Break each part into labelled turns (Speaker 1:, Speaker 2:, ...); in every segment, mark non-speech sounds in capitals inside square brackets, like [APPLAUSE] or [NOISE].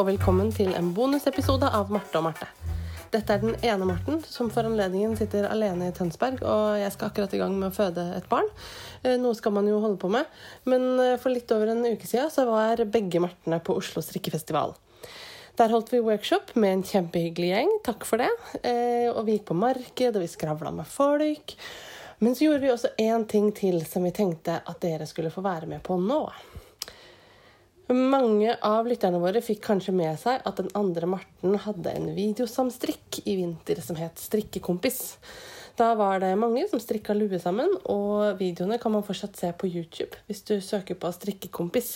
Speaker 1: og velkommen til en bonusepisode av Marte og Marte. Dette er den ene Marten som for anledningen sitter alene i Tønsberg, og jeg skal akkurat i gang med å føde et barn. Eh, noe skal man jo holde på med. Men eh, for litt over en uke siden så var begge Martene på Oslo strikkefestival. Der holdt vi workshop med en kjempehyggelig gjeng. Takk for det. Eh, og vi gikk på marked, og vi skravla med folk. Men så gjorde vi også én ting til som vi tenkte at dere skulle få være med på nå. Mange av lytterne våre fikk kanskje med seg at den andre Marten hadde en videosamstrikk i vinter som het Strikkekompis. Da var det mange som strikka lue sammen, og videoene kan man fortsatt se på YouTube hvis du søker på Strikkekompis.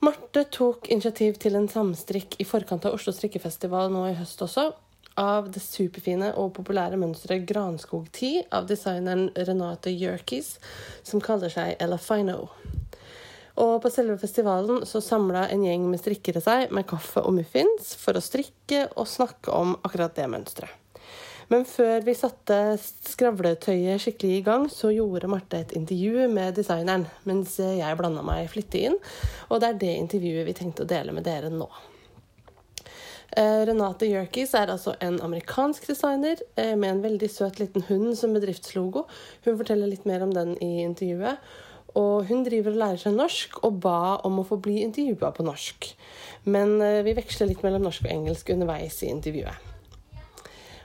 Speaker 1: Marte tok initiativ til en samstrikk i forkant av Oslo strikkefestival nå i høst også, av det superfine og populære mønsteret Granskog 10 av designeren Renate Jerkis, som kaller seg Ella Fino. Og på selve festivalen så samla en gjeng med strikkere seg med kaffe og muffins for å strikke og snakke om akkurat det mønsteret. Men før vi satte skravletøyet skikkelig i gang, så gjorde Marte et intervju med designeren, mens jeg blanda meg flittig inn. Og det er det intervjuet vi tenkte å dele med dere nå. Eh, Renate Yerkes er altså en amerikansk designer eh, med en veldig søt liten hund som bedriftslogo. Hun forteller litt mer om den i intervjuet. Og hun driver og lærer seg norsk og ba om å få bli intervjua på norsk. Men eh, vi veksler litt mellom norsk og engelsk underveis i intervjuet.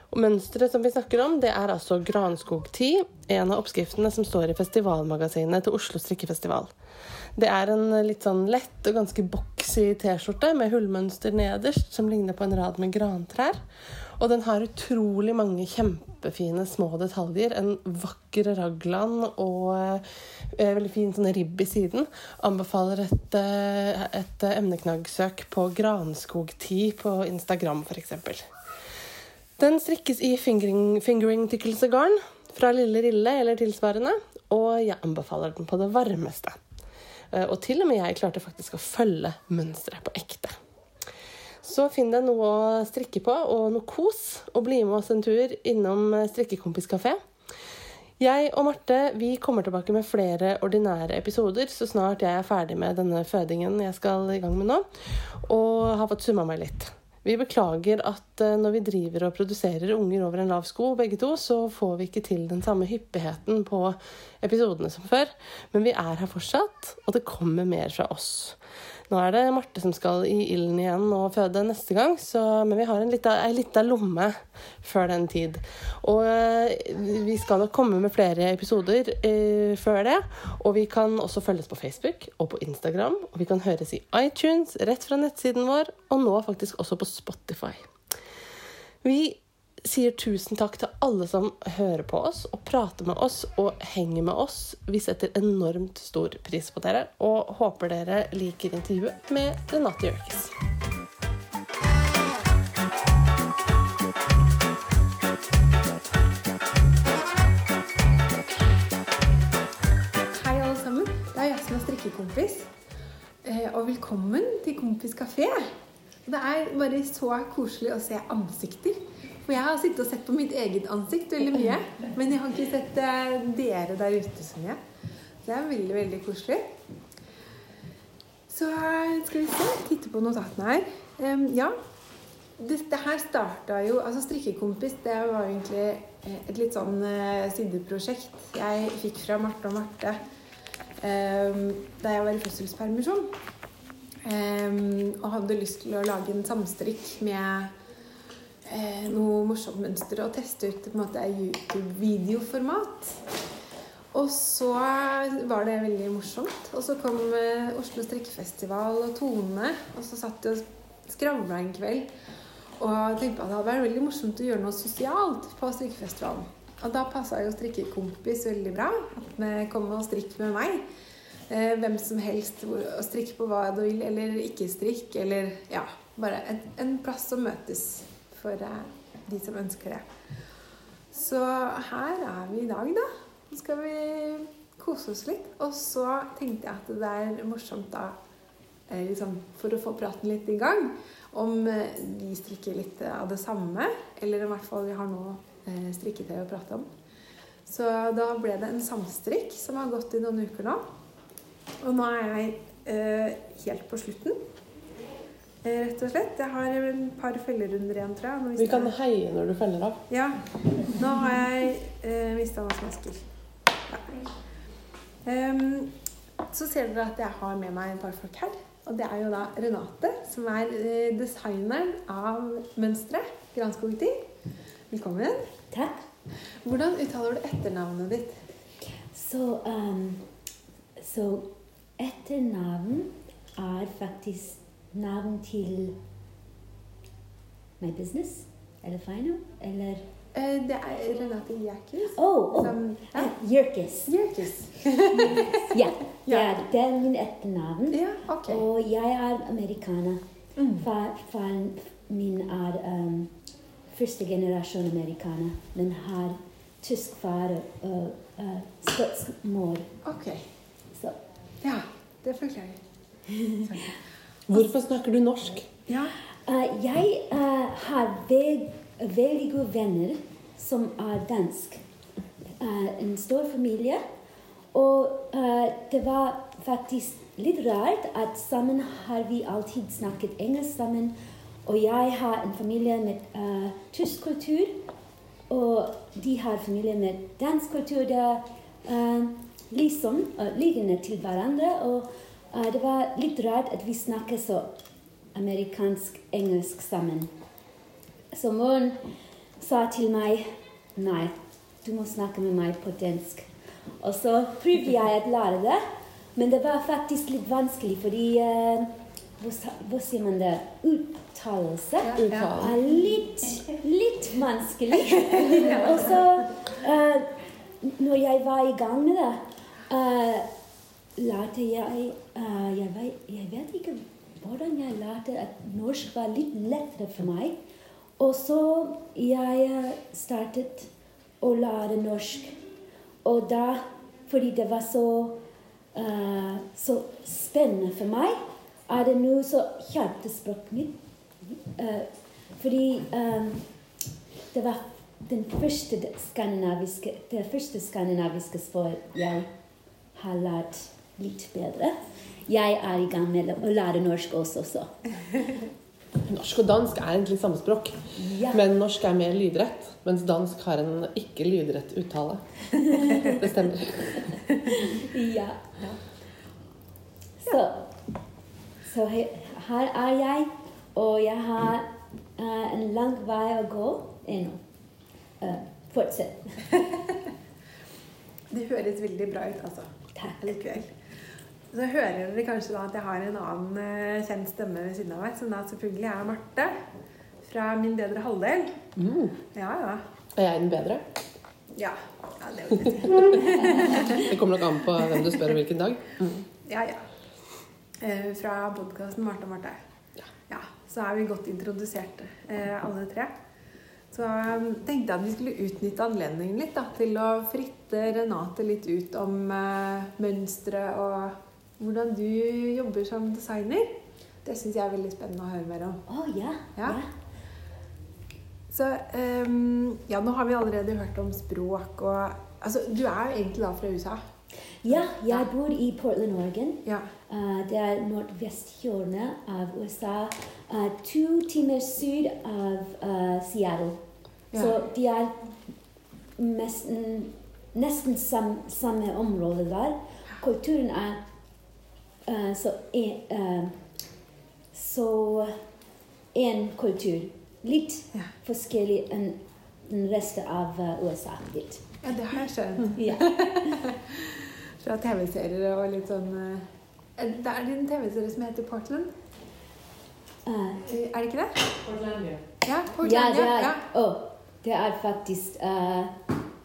Speaker 1: Og Mønsteret som vi snakker om, det er altså Granskog 10, en av oppskriftene som står i festivalmagasinet til Oslo strikkefestival. Det er en litt sånn lett og ganske boksy T-skjorte med hullmønster nederst, som ligner på en rad med grantrær. Og den har utrolig mange kjempefine små detaljer. En vakker raglan og eh, veldig fin sånn ribb i siden. Anbefaler et, eh, et emneknaggsøk på Granskog10 på Instagram f.eks. Den strikkes i fingering, fingeringtykkelsegarn fra Lille Rille eller tilsvarende, og jeg anbefaler den på det varmeste. Eh, og til og med jeg klarte faktisk å følge mønsteret på ekte. Så finn deg noe å strikke på og noe kos, og bli med oss en tur innom Strikkekompis kafé. Jeg og Marte vi kommer tilbake med flere ordinære episoder så snart jeg er ferdig med denne fødingen jeg skal i gang med nå, og har fått summa meg litt. Vi beklager at eh, når vi driver og produserer unger over en lav sko, begge to, så får vi ikke til den samme hyppigheten på episodene som før. Men vi er her fortsatt, og det kommer mer fra oss. Nå er det Marte som skal i ilden igjen og føde neste gang, så, men vi har en lita lomme før den tid. Og eh, vi skal nok komme med flere episoder eh, før det. Og vi kan også følges på Facebook og på Instagram. Og vi kan høres i iTunes, rett fra nettsiden vår, og nå faktisk også på Spotify. Vi sier tusen takk til alle som hører på oss og prater med oss og henger med oss. Vi setter enormt stor pris på dere og håper dere liker intervjuet med Renate Jørkes.
Speaker 2: Hei, alle sammen. Det er jeg som er strikkekompis. Eh, og velkommen til Kompis kafé. Det er bare så koselig å se ansikter. For jeg har sittet og sett på mitt eget ansikt veldig mye. Men jeg har ikke sett eh, dere der ute så mye. Det er veldig, veldig koselig. Så skal vi se, titte på notatene her. Um, ja, det, det, her starta jo Altså Strikkekompis det var egentlig eh, et litt sånn sideprosjekt jeg fikk fra Marte og Marte um, da jeg var i fødselspermisjon. Um, og hadde lyst til å lage en samstrikk med eh, noe morsomt mønster og teste ut på en måte YouTube-videoformat. Og så var det veldig morsomt. Og så kom eh, Oslo strikkefestival og Tone, og så satt de og skravla en kveld. Og tenkte at det hadde vært veldig morsomt å gjøre noe sosialt på strikkefestivalen. Og da passa jo strikkekompis veldig bra. At vi kom og strikk med meg. Eh, hvem som helst. Å strikke på hva du vil, eller ikke strikk. Eller ja, bare en, en plass å møtes for eh, de som ønsker det. Så her er vi i dag, da. Nå skal vi kose oss litt. Og så tenkte jeg at det er morsomt da, eh, liksom, for å få praten litt i gang, om eh, vi strikker litt av det samme, eller i hvert fall vi har noe strikketøy å prate om. Så da ble det en samstrikk som har gått i noen uker nå. Og nå er jeg eh, helt på slutten. Eh, rett og slett. Jeg har et par fellerunder igjen, tror jeg.
Speaker 1: Vi kan
Speaker 2: jeg-
Speaker 1: heie når du feller av.
Speaker 2: Ja. Nå har jeg eh, mista masse masker. Ja. Um, så ser dere at jeg har med meg et par folk her. Og det er jo da Renate, som er eh, designeren av mønsteret. Granskogti. Velkommen.
Speaker 3: Takk.
Speaker 2: Hvordan uttaler du etternavnet ditt?
Speaker 3: Så, um, så etternavn er faktisk navn til my business. Eller Fino? Eller
Speaker 2: Eh, det er Renate Jerkis.
Speaker 3: Oh, oh.
Speaker 2: Som ja.
Speaker 3: eh,
Speaker 2: Jerkis. [LAUGHS]
Speaker 3: Ja,
Speaker 2: Ja.
Speaker 3: det er min etternavn.
Speaker 2: Ja, okay.
Speaker 3: Og jeg er amerikaner.
Speaker 2: Mm.
Speaker 3: Faren min er um, første generasjon amerikaner, men har tysk far og uh, skotsk mor.
Speaker 2: Ok.
Speaker 3: Så
Speaker 2: Ja, det forklarer. [LAUGHS]
Speaker 1: Hvorfor snakker du norsk?
Speaker 2: Ja.
Speaker 3: Uh, jeg uh, har veld, veldig gode venner som er dansk. Uh, en stor familie. Og det var faktisk litt rart at sammen har vi alltid snakket engelsk sammen. Og jeg har en familie med uh, tysk kultur, og de har familie med dansk kultur. Det er uh, liksom uh, liggende til hverandre. Og det var litt rart at vi snakker så amerikansk-engelsk sammen. Så moren sa til meg Nei, du må snakke med meg på dansk. Og så prøvde jeg å lære det, men det var faktisk litt vanskelig fordi uh, hva, sier man det? Uttalelse
Speaker 2: Ja,
Speaker 1: ja.
Speaker 3: er litt, litt vanskelig. [LAUGHS] Og så, uh, når jeg var i gang med det, eh, lærte jeg eh, jeg, vet, jeg vet ikke hvordan jeg lærte at norsk var litt lettere for meg. Og så jeg eh, startet å lære norsk. Og da, fordi det var så, uh, så spennende for meg, er det nå så hjertespråket mitt. Uh, fordi um, det var den første skandinaviske, det første skandinaviske språket jeg har lært litt bedre. Jeg er i gang med å lære norsk også, så. [LAUGHS]
Speaker 1: Norsk og dansk er egentlig samme språk,
Speaker 3: Ja.
Speaker 1: men norsk er mer lydrett, mens dansk har en ikke lydrett uttale. [LAUGHS] Det stemmer.
Speaker 3: Ja. Så, så he- her er jeg, og jeg har uh, en lang vei å gå ennå. Uh, fortsett. [LAUGHS]
Speaker 2: Det høres veldig bra ut, altså.
Speaker 3: Takk.
Speaker 2: Likevel. Så hører dere kanskje da at jeg har en annen eh, kjent stemme ved siden av meg, som da selvfølgelig er Marte. Fra min bedre halvdel.
Speaker 1: Mm.
Speaker 2: Ja, ja.
Speaker 1: Er jeg den bedre?
Speaker 2: Ja, ja det. [LAUGHS]
Speaker 1: Det kommer nok an på hvem du spør hvilken dag.
Speaker 2: Ja, ja. Eh, fra podkasten Marte og Marte. Ja, så er vi godt introdusert, eh, alle tre. Så um, tenkte jeg at vi skulle utnytte anledningen litt da, til å fritte Renate litt ut om eh, mønstre og hvordan du jobber som designer. Det syns jeg er veldig spennende å høre mer om.
Speaker 3: Oh, yeah.
Speaker 2: Ja.
Speaker 3: Yeah.
Speaker 2: Så um, ja, nå har vi allerede hørt om språk og Altså, du er jo egentlig da fra USA.
Speaker 3: Ja, jeg bor i Portland, Oregon.
Speaker 2: Ja.
Speaker 3: Uh, det er nordvesthjørnet av USA. Uh, to timer syd av uh, Seattle.
Speaker 2: Ja.
Speaker 3: Så de er nesten, nesten sam, samme område der. Kulturen er så en, eh, Så en kultur. Litt
Speaker 2: Ja.
Speaker 3: forskjellig enn den resten av eh, USA. Litt.
Speaker 2: ja, det har jeg skjønt.
Speaker 3: Ja. [LAUGHS]
Speaker 2: Fra TV-serier og litt sånn eh, Det er en TV-serie som heter Portland.
Speaker 3: Eh,
Speaker 2: Eh, Er det ikke det? Ja,
Speaker 3: Ja,
Speaker 2: Portland.
Speaker 3: det er,
Speaker 2: ja.
Speaker 3: Oh, det er faktisk uh,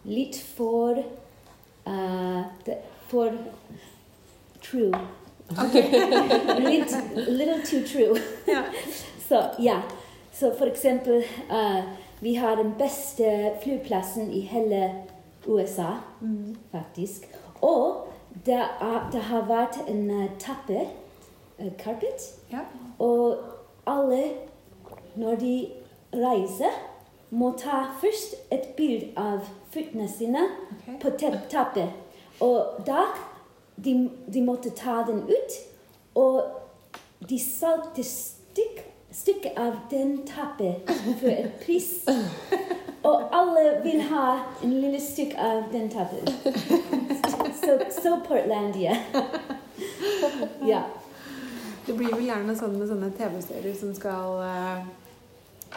Speaker 3: litt for uh, det, For true. [LAUGHS] litt, little too true.
Speaker 2: Yeah. [LAUGHS]
Speaker 3: Så ja. Så for eksempel uh, Vi har den beste flyplassen i hele USA,
Speaker 2: Mm.
Speaker 3: faktisk. Og det, er, det har vært en uh, tappe, eh, carpet,
Speaker 2: ja.
Speaker 3: og alle, når de reiser, må ta først et bilde av føttene sine
Speaker 2: okay.
Speaker 3: på tappet. Og da de, de måtte ta den ut, og de salgte stykk stykke av den tappe for et pris. Og alle vil ha en lille stykke av den tappen. Så, så Portlandia. Ja.
Speaker 2: Det blir vel gjerne sånn med sånne TV-serier som skal eh,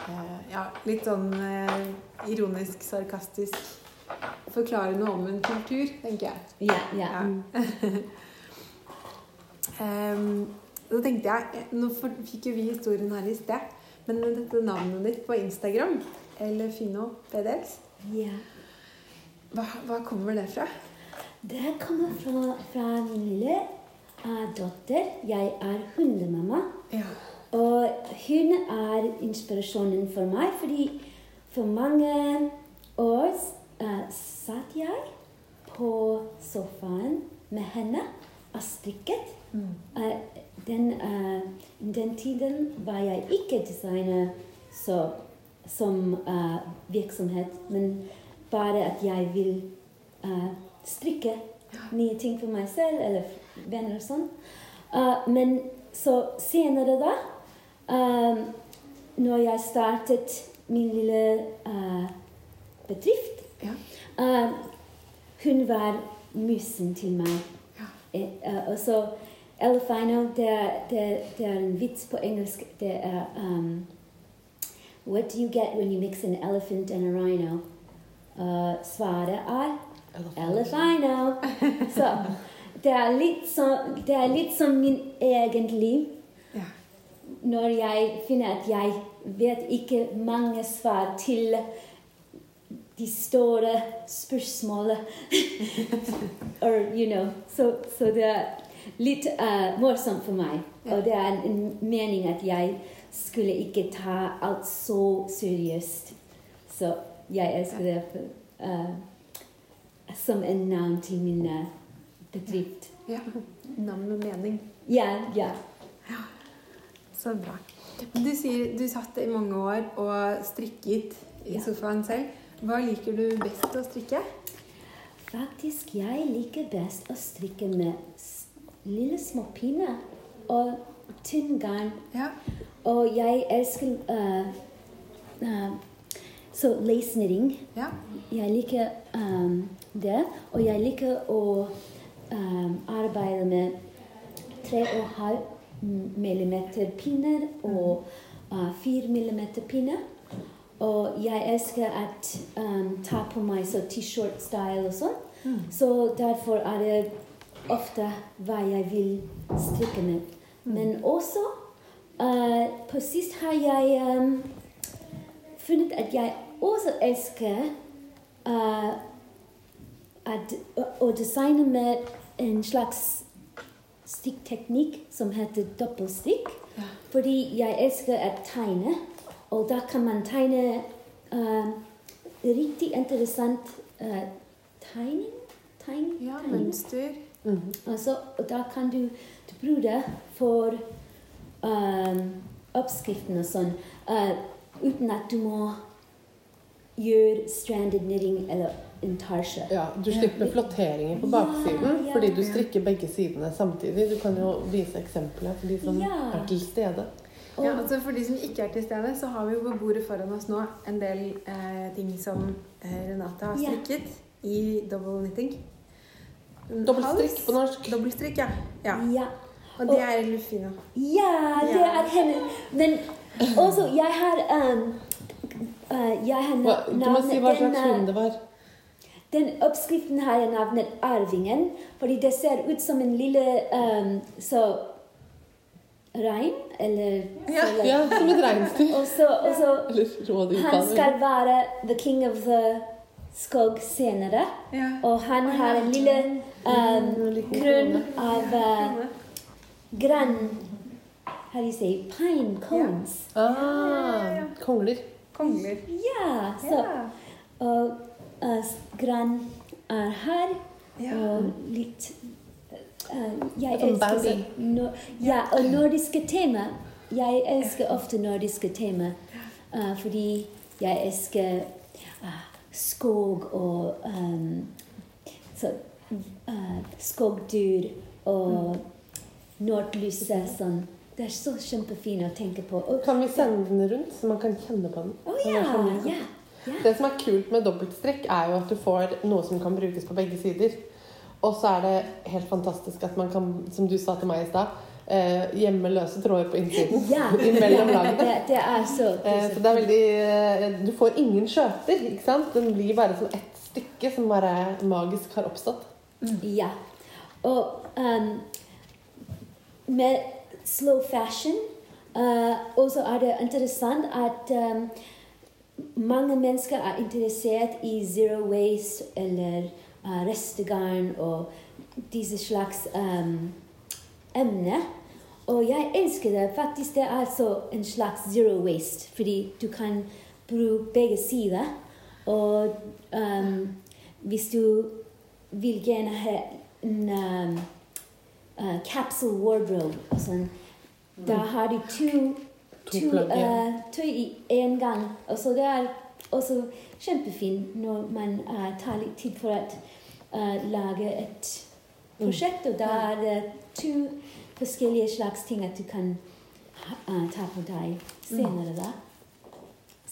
Speaker 2: eh, Ja, litt sånn eh, ironisk, sarkastisk forklare noe om en kultur, tenker jeg.
Speaker 3: Ja, ja. [LAUGHS]
Speaker 2: Em, så tenkte jeg Nå fikk jo vi historien her i sted, men dette navnet ditt på Instagram, eller Fino PDX,
Speaker 3: ja.
Speaker 2: hva, hva kommer det fra?
Speaker 3: Det kommer fra, fra min lille uh, datter. Jeg er hundemamma.
Speaker 2: Ja.
Speaker 3: Og hun er inspirasjonen for meg, fordi for mange år eh, satt jeg på sofaen med henne og strikket. Eh, den, eh, den tiden var jeg ikke designer så, som virksomhet, men bare at jeg vil strikke nye ting for meg selv eller venner og sånn. Men så senere da, uh, når jeg startet min lille uh, bedrift,
Speaker 2: Ja.
Speaker 3: Uh, hun var musen til meg.
Speaker 2: Ja.
Speaker 3: Eh, eh, og så Elefino, det, det, det er en vits på engelsk. Det er um, What do you get when you mix an elephant and a rhino? Uh, svaret er Elefino. [LAUGHS] Så det er litt som, det er litt som min egen liv.
Speaker 2: Ja.
Speaker 3: Når jeg finner at jeg vet ikke mange svar til de store spørsmålene. [LAUGHS] Or, you know. Så, så det er litt uh, morsomt for meg. Og det er en mening at jeg skulle ikke ta alt så seriøst. Så jeg elsker det eh, som en navn til min eh, bedrift.
Speaker 2: ja. Navn med mening.
Speaker 3: Ja, ja.
Speaker 2: Så bra. Du sier du satt i mange år og strikket i
Speaker 3: Ja.
Speaker 2: sofaen selv. Hva liker du best å strikke?
Speaker 3: Faktisk, jeg liker best å strikke med lille små pinner og tynn garn.
Speaker 2: Ja.
Speaker 3: Og jeg elsker uh, uh, så lace knitting.
Speaker 2: Ja.
Speaker 3: Jeg liker um, det. Og jeg liker å um, arbeide med 3,5 millimeter pinner og uh, 4 millimeter pinner. Og jeg elsker at um, ta på meg så T-shirt-style og sånn. Så derfor er det ofte hva jeg vil strikke med. Men også uh, på sist har jeg um, funnet at jeg også elsker uh, at, å, å designe med en slags stikkteknikk som heter dobbeltstikk.
Speaker 2: Ja.
Speaker 3: Fordi jeg elsker å tegne, og da kan man tegne uh, riktig interessant uh, tegning. tegning,
Speaker 2: ja.
Speaker 3: tegning.
Speaker 2: Mønster.
Speaker 3: Altså, og da kan du, du bruke det for um, oppskriften og sånn, uh, uten at du må gjøre stranded knitting eller intarsia.
Speaker 1: Ja, Du slipper flotteringer på baksiden
Speaker 3: Ja, ja.
Speaker 1: fordi du strikker begge sidene samtidig. Du kan jo vise eksempler for de som
Speaker 3: Ja.
Speaker 1: er til stede.
Speaker 2: Ja, altså For de som ikke er til stede, så har vi jo på bordet foran oss nå en del eh, ting som eh, Renate har
Speaker 3: strikket
Speaker 2: strikket i double knitting.
Speaker 1: Dobbeltstrikk på norsk.
Speaker 2: Dobbeltstrikk, ja. ja.
Speaker 3: Ja.
Speaker 2: Og det er Lufina.
Speaker 3: Ja, det er henne. Men også, jeg har um, uh, Jeg har
Speaker 1: Hva, du må si hva slags
Speaker 3: uh,
Speaker 1: hund det var.
Speaker 3: Den oppskriften har jeg navnet Arvingen, fordi det ser ut som en lille um, så rein, eller
Speaker 2: Ja.
Speaker 3: så-
Speaker 1: Ja, som et reinsdyr.
Speaker 3: Og så, og. [LAUGHS] Han skal være the king of the skog senere.
Speaker 2: Ja.
Speaker 3: Og han har en lille um, grunn av uh, gran How do you say pine cones?
Speaker 1: Ah, kongler.
Speaker 2: Kongler.
Speaker 3: Ja. Så,
Speaker 2: Ja.
Speaker 3: og uh, gran er her,
Speaker 2: Ja.
Speaker 3: og litt Jeg elsker no, Ja, og nordiske tema. Jeg elsker ofte nordiske tema, uh, fordi jeg elsker uh, skog og um, så, uh, skogdyr og nordlyset sånn. det er så kjempefint å tenke på. Og,
Speaker 1: Kan vi sende den rundt, så man kan kjenne på den? Oh,
Speaker 3: ja, ja, ja.
Speaker 1: Det som er kult med dobbeltstrikk, er jo at du får noe som kan brukes på begge sider. Og så er det helt fantastisk at man kan, som du sa til meg i stad, eh, gjemme løse tråder på innsiden. [LAUGHS]
Speaker 3: Ja, [LAUGHS]
Speaker 1: Imellom lagene.
Speaker 3: det, det er så, det
Speaker 1: Eh,
Speaker 3: er
Speaker 1: så
Speaker 3: så
Speaker 1: det er veldig eh, Du får ingen skjøter, ikke sant? Den blir bare som ett stykke som bare magisk har oppstått.
Speaker 3: Ja. Og um, med slow fashion uh, også er det interessant at um, mange mennesker er interessert i zero waste eller uh, restegarn og disse slags um, emner. Og jeg elsker det. Faktisk det er altså en slags zero waste, fordi du kan bruke begge sider. Og um, hvis du vil gjerne ha en um, uh, capsule wardrobe og sånn, da har du to,
Speaker 1: To
Speaker 3: to uh, tøy i én gang. Og så det er også kjempefint når man uh, tar litt tid for å uh, lage et prosjekt, og da er det to forskjellige slags ting at du kan uh, ta på deg senere. da.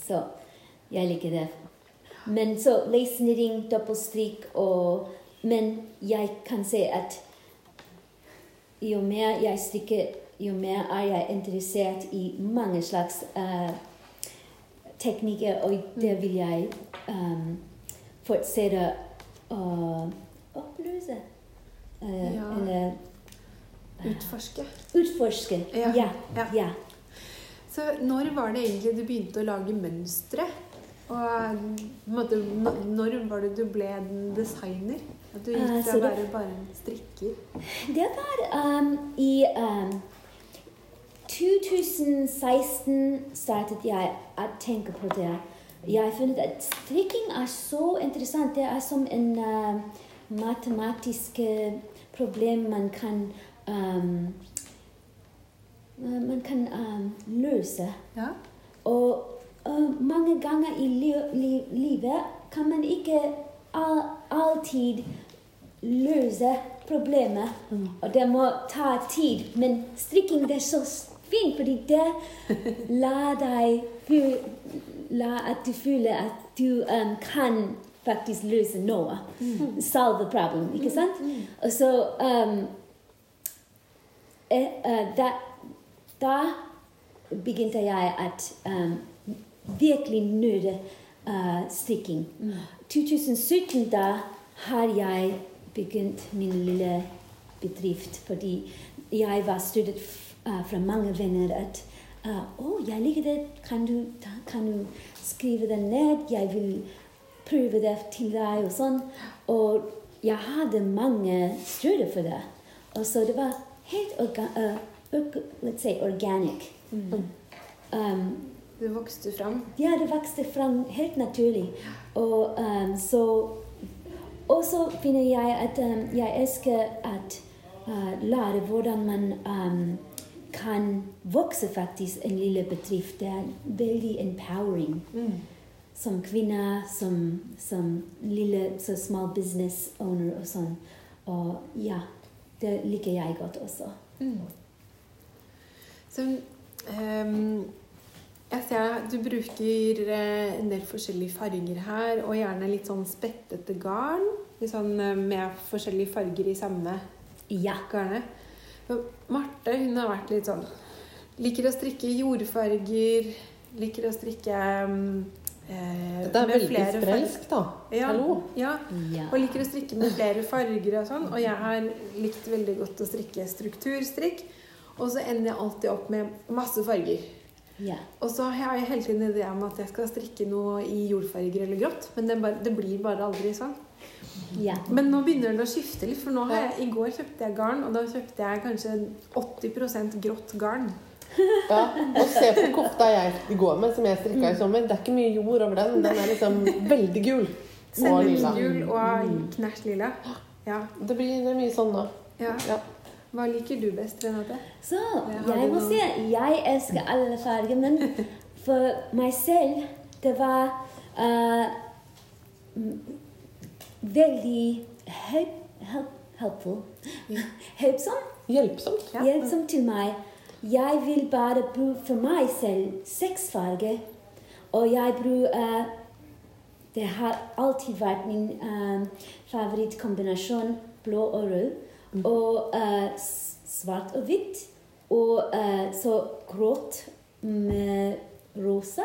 Speaker 3: Så jeg liker det. Men så lace-knitting, dobbeltstrikk og Men jeg kan se at jo mer jeg strikker, jo mer er jeg interessert i mange slags uh, teknikker, og det vil jeg um, fortsette å oppløse. Eh,
Speaker 2: Ja.
Speaker 3: Eller
Speaker 2: Utforske.
Speaker 3: utforske.
Speaker 2: Ja,
Speaker 3: Ja.
Speaker 2: ja. Så når var det egentlig du begynte å lage mønstre? Og måte, når var det du ble en designer? At du
Speaker 3: Eh,
Speaker 2: gikk fra å være bare en strikker?
Speaker 3: Det var um, i um, 2016 startet jeg å tenke på det. Jeg fant at strikking er så interessant. Det er som en uh, matematisk uh, problem man kan um, man kan um, løse.
Speaker 2: Ja.
Speaker 3: Og mange ganger i li li livet kan man ikke all, alltid løse problemer. Og det må ta tid. Men strikking det er så fint, fordi det [LAUGHS] lar deg la at du føler at du um, kan faktisk løse noe. Solve the problem, ikke sant? Og så um, eh, eh, da, da begynte jeg at um, virkelig nøde uh, strikking. 2017 da har jeg begynt min lille bedrift, fordi jeg var støttet uh, fra mange venner at uh, oh, jeg liker det, kan du, kan du skrive det ned, jeg vil prøve det til deg og sånn. Og jeg hadde mange studier for det. Og så det var helt orga, uh, org, let's say organic. Um,
Speaker 2: det vokste fram.
Speaker 3: ja, det vokste fram helt naturlig. Og um, så Og så finner jeg at um, jeg elsker å uh, lære hvordan man um, kan vokse faktisk en lille bedrift. Det er veldig empowering. Som kvinne, som, som lille så small business owner og sånn. Og ja, det liker jeg godt også.
Speaker 2: Så um, jeg ser at du bruker eh, en del forskjellige farger her, og gjerne litt sånn spettete garn. Litt sånn eh, med forskjellige farger i samme
Speaker 3: Ja.
Speaker 2: garnet. Marte hun har vært litt sånn Liker å strikke jordfarger. Liker å strikke mm, eh,
Speaker 1: Det er
Speaker 2: med
Speaker 1: veldig sprelsk, da.
Speaker 2: Ja,
Speaker 1: Hallo.
Speaker 2: Ja,
Speaker 3: ja.
Speaker 2: og liker å strikke med flere farger og sånn. Og jeg har likt veldig godt å strikke strukturstrikk. Og så ender jeg alltid opp med masse farger.
Speaker 3: Yeah.
Speaker 2: Og så har jeg hele tiden idé om at jeg skal strikke noe i jordfarger eller grått. Men det, bare, det blir bare aldri sånn.
Speaker 3: Ja.
Speaker 2: Men nå begynner det å skifte litt. For nå har jeg, i går kjøpte jeg garn, og da kjøpte jeg kanskje 80 grått garn. [LAUGHS]
Speaker 1: Ja, og se på kofta jeg går med, som jeg strikka i sommer. Det er ikke mye jord over den. Den er liksom veldig gul. [LAUGHS] Og lilla.
Speaker 2: Sennepsgul og knæsj lilla. Ja,
Speaker 1: Det blir mye sånn nå.
Speaker 2: ja.
Speaker 1: Ja.
Speaker 2: Hva liker du best, Renate?
Speaker 3: Så jeg må si jeg elsker alle farger, men [LAUGHS] for meg selv det var uh, mm, veldig help, help, helpful. Hjelpsom.
Speaker 1: Hjelpsomt.
Speaker 2: Ja.
Speaker 3: Hjelpsom til meg. jeg vil bare bruke for meg selv seks farger. Og jeg bruker Det har alltid vært min uh, favorittkombinasjon blå og rød. Og uh, svart og hvitt. Og eh, så grått med rosa.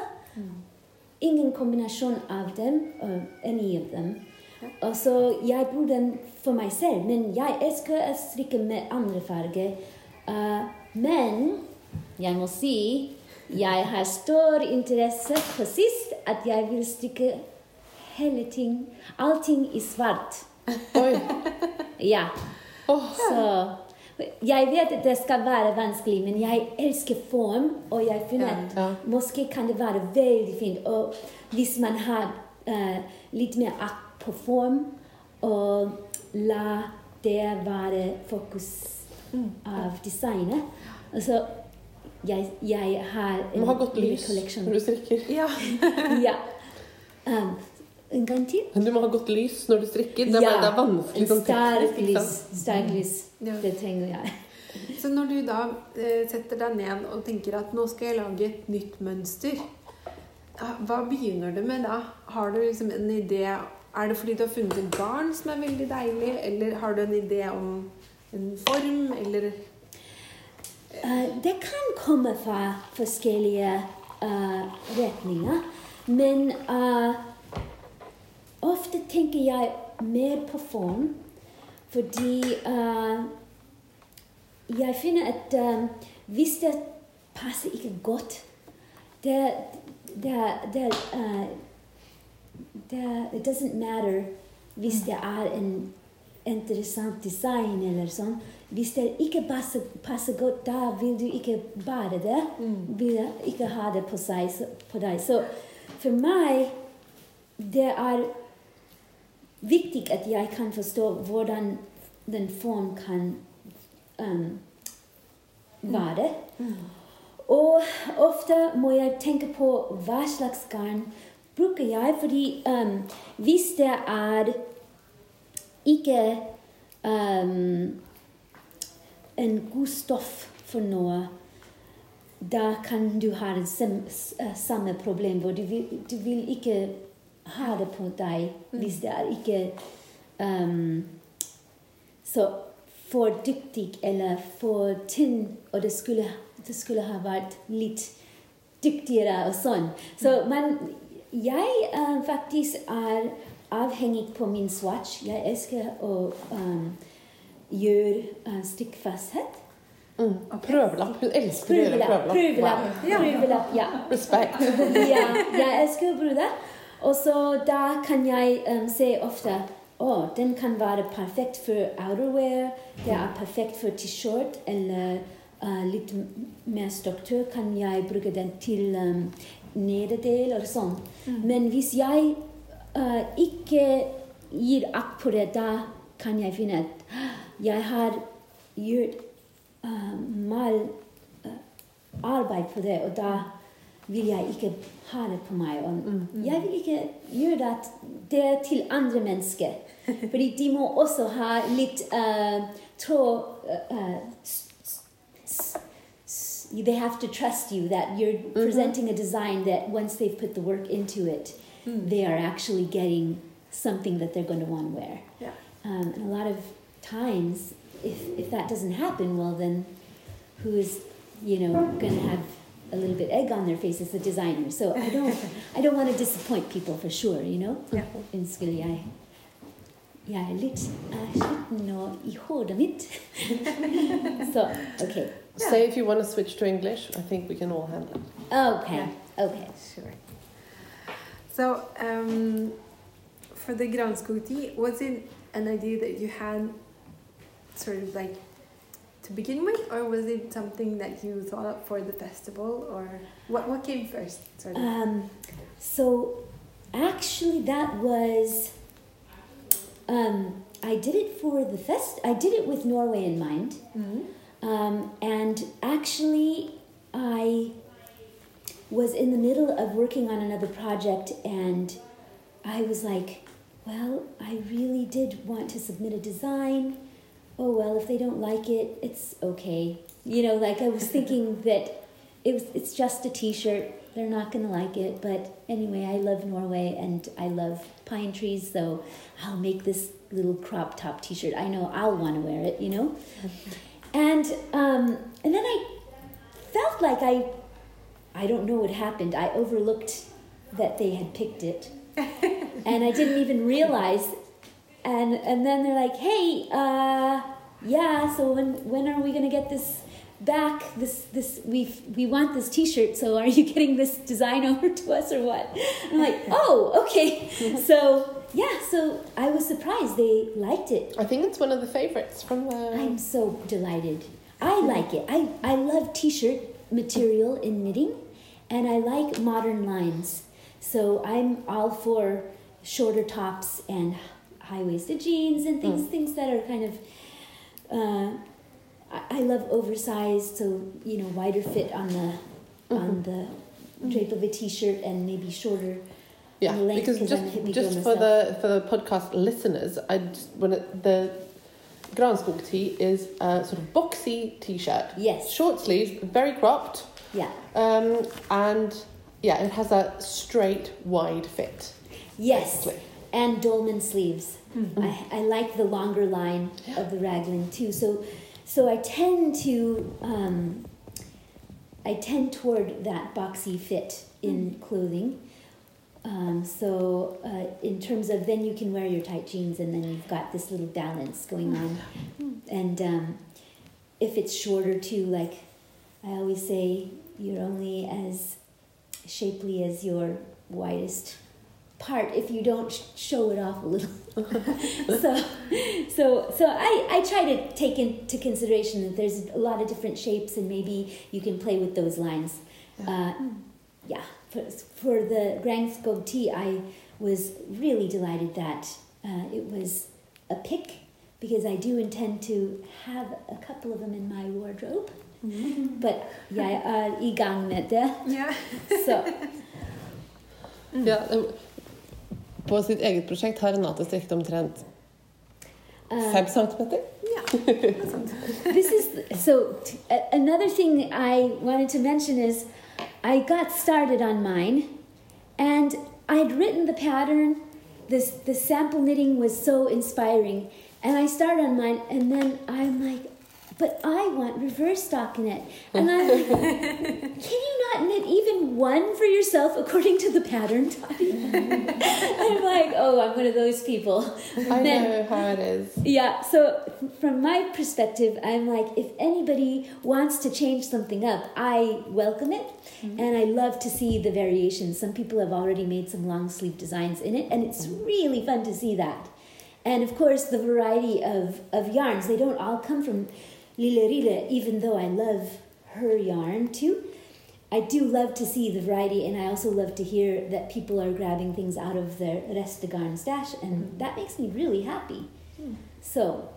Speaker 3: Ingen kombinasjon av dem, uh, any of them. Og så jeg bruker den for meg selv, men jeg elsker å strikke med andre farger. Uh, men jeg må si jeg har stor interesse på sist at jeg vil strikke hele ting, allting i svart.
Speaker 1: Oi. [LAUGHS]
Speaker 3: Ja. Så jeg vet at det skal være vanskelig, men jeg elsker form, og jeg finner at
Speaker 1: Ja.
Speaker 3: kan det være veldig fint. Og hvis man har uh, litt mer akt på form, og la det være fokus av designet Altså, jeg, jeg har
Speaker 1: Du må ha godt lys
Speaker 3: collection.
Speaker 1: når du strikker.
Speaker 2: Ja. [LAUGHS]
Speaker 3: ja. Um, en gang til?
Speaker 1: Du må ha godt lys når du strikker. Det er, bare, det er vanskelig sånn teknisk.
Speaker 3: lys. Sterk lys.
Speaker 2: Ja.
Speaker 3: Det trenger jeg.
Speaker 2: Så når du da eh, setter deg ned og tenker at nå skal jeg lage et nytt mønster, hva begynner du med da? Har du liksom en idé Er det fordi du har funnet et garn som er veldig deilig, eller har du en idé om en form, eller?
Speaker 3: Eh, det kan komme fra forskjellige uh, retninger, men uh, ofte tenker jeg mer på form, fordi uh, jeg finner at hvis det passer ikke godt det, det, det, det It doesn't matter hvis det er en interessant design eller sånn. Hvis det ikke passer, passer godt, da vil du ikke bære det. Vil ikke ha det på, seg, på deg. Så for meg det er viktig at jeg kan forstå hvordan den form kan um, være. Og ofte må jeg tenke på hva slags garn bruker jeg, fordi um, hvis det er ikke um, en god stoff for noe, da kan du ha det eh, samme problem, hvor du vil, du vil ikke ha det på deg hvis det er ikke um, så for dyktig eller for tynn, og det skulle, det skulle ha vært litt dyktigere og sånn. Så man, jeg uh, faktisk er avhengig på min swatch. Jeg elsker å um, gjøre uh, stikkfasthet.
Speaker 1: Mm. Prøvelapp. Hun elsker å gjøre
Speaker 3: Prøvelapp.
Speaker 1: prøvelapp.
Speaker 3: Prøvelapp. Prøvelapp, ja.
Speaker 1: Respekt. [LAUGHS]
Speaker 3: ja, jeg elsker å bruke det. Og så da kan jeg um, se ofte å, den kan være perfekt for outerwear. Det er perfekt for T-skjorte eller uh, litt mer struktur. Kan jeg bruke den til um, nederdel eller sånn. Men hvis jeg uh, ikke gir akt på det, da kan jeg finne at jeg har gjort uh, mal uh, arbeid på det, og da vil jeg ikke ha det på meg. Og jeg vil ikke gjøre det, til andre mennesker. [LAUGHS] Fordi de må også ha litt uh, tråd uh, They have to trust you that you're presenting a design that once they've put the work into it, they are actually getting something that they're going to want to wear.
Speaker 2: Ja.
Speaker 3: Um, and a lot of times, if, if that doesn't happen, well, then who is, you know, going to have a little bit egg on their face is the designer. So I don't, [LAUGHS] I don't want to disappoint people for sure, you know.
Speaker 2: Ja.
Speaker 3: En skulle jeg Jeg er litt sliten nå i hodet mitt. [LAUGHS] Så OK.
Speaker 1: Say if you want to switch to English. I think we can all handle it.
Speaker 3: OK. OK.
Speaker 2: Sure. So, um, for the Granskog tee, was it an idea that you had sort of like to begin with, or was it something that you thought up for the festival, or what, what came first? Sort of?
Speaker 3: Um, so actually, that was. Um, I did it for the fest. I did it with Norway in mind,
Speaker 2: Mhm.
Speaker 3: Um, and actually, I was in the middle of working on another project, and I was like, "Well, I really did want to submit a design, oh well, if they don't like it, it's okay. You know, like I was [LAUGHS] thinking that it was it's just a T-shirt. They're not gonna like it, but anyway, I love Norway and I love pine trees, so I'll make this little crop top T-shirt. I know I'll want to wear it. You know, [LAUGHS] and um, and then I felt like I I don't know what happened. I overlooked that they had picked it, [LAUGHS] and I didn't even realize. And and then they're like, "Hey, uh, yeah. So when when are we gonna get this back? This this we we want this T-shirt. So are you [LAUGHS] getting this design over to us or what?" And I'm like, "Oh, okay." [LAUGHS] so yeah, so I was surprised they liked it.
Speaker 1: I think it's one of the favorites from the.
Speaker 3: I'm so delighted. I like it. I, I love t shirt material in knitting and I like modern lines. So I'm all for shorter tops and high waisted jeans and things things that are kind of uh, I, I love oversized so you know wider fit on the on the drape of a t-shirt and maybe shorter
Speaker 1: Yeah,
Speaker 3: length,
Speaker 1: just just for the for the podcast listeners, I just when it, the Granskog tee is a sort of boxy t-shirt.
Speaker 3: Yes.
Speaker 1: Short sleeves, very cropped,
Speaker 3: yeah
Speaker 1: um, and yeah, it has a straight wide fit.
Speaker 3: Yes,
Speaker 1: basically.
Speaker 3: and dolman sleeves. I, I like the longer line of the raglan too. So, so I tend to um, I tend toward that boxy fit in clothing. Um, so, uh, in terms of then you can wear your tight jeans and then you've got this little balance going on. And um, if it's shorter too, like I always say, you're only as shapely as your widest part if you don't show it off a little. [LAUGHS] so, so, so I, I try to take into consideration that there's a lot of different shapes and maybe you can play with those lines. Uh, yeah, for, for the Granskog tee, I was really delighted that uh, it was a pick because I do intend to have a couple of them in my wardrobe. But jeg er i gang med det.
Speaker 2: Ja.
Speaker 3: Så
Speaker 1: Ja, på sitt eget prosjekt har Renate strikket omtrent
Speaker 3: uh,
Speaker 1: fem centimeter.
Speaker 2: ja. [LAUGHS] Noe sånt.
Speaker 3: this is so t- a- another thing I wanted to mention is I got started on mine and I'd written the pattern. This the sample knitting was so inspiring and I started on mine and then I'm like but I want reverse stockinette [LAUGHS] and I'm like can you not knit even one for yourself according to the pattern Tati? [LAUGHS] I'm like oh I'm one of those people
Speaker 1: I
Speaker 3: Then-
Speaker 1: know how it is.
Speaker 3: yeah, so from my perspective, I'm like, if anybody wants to change something up, I welcome it. Mm-hmm. And I love to see the variations. Some people have already made some long sleeve designs in it, and it's mm-hmm. really fun to see that. And of course, the variety of, of yarns, they don't all come from Lila Rila, even though I love her yarn too. I do love to see the variety, and I also love to hear that people are grabbing things out of their Restegarn stash, and that makes me really happy. So,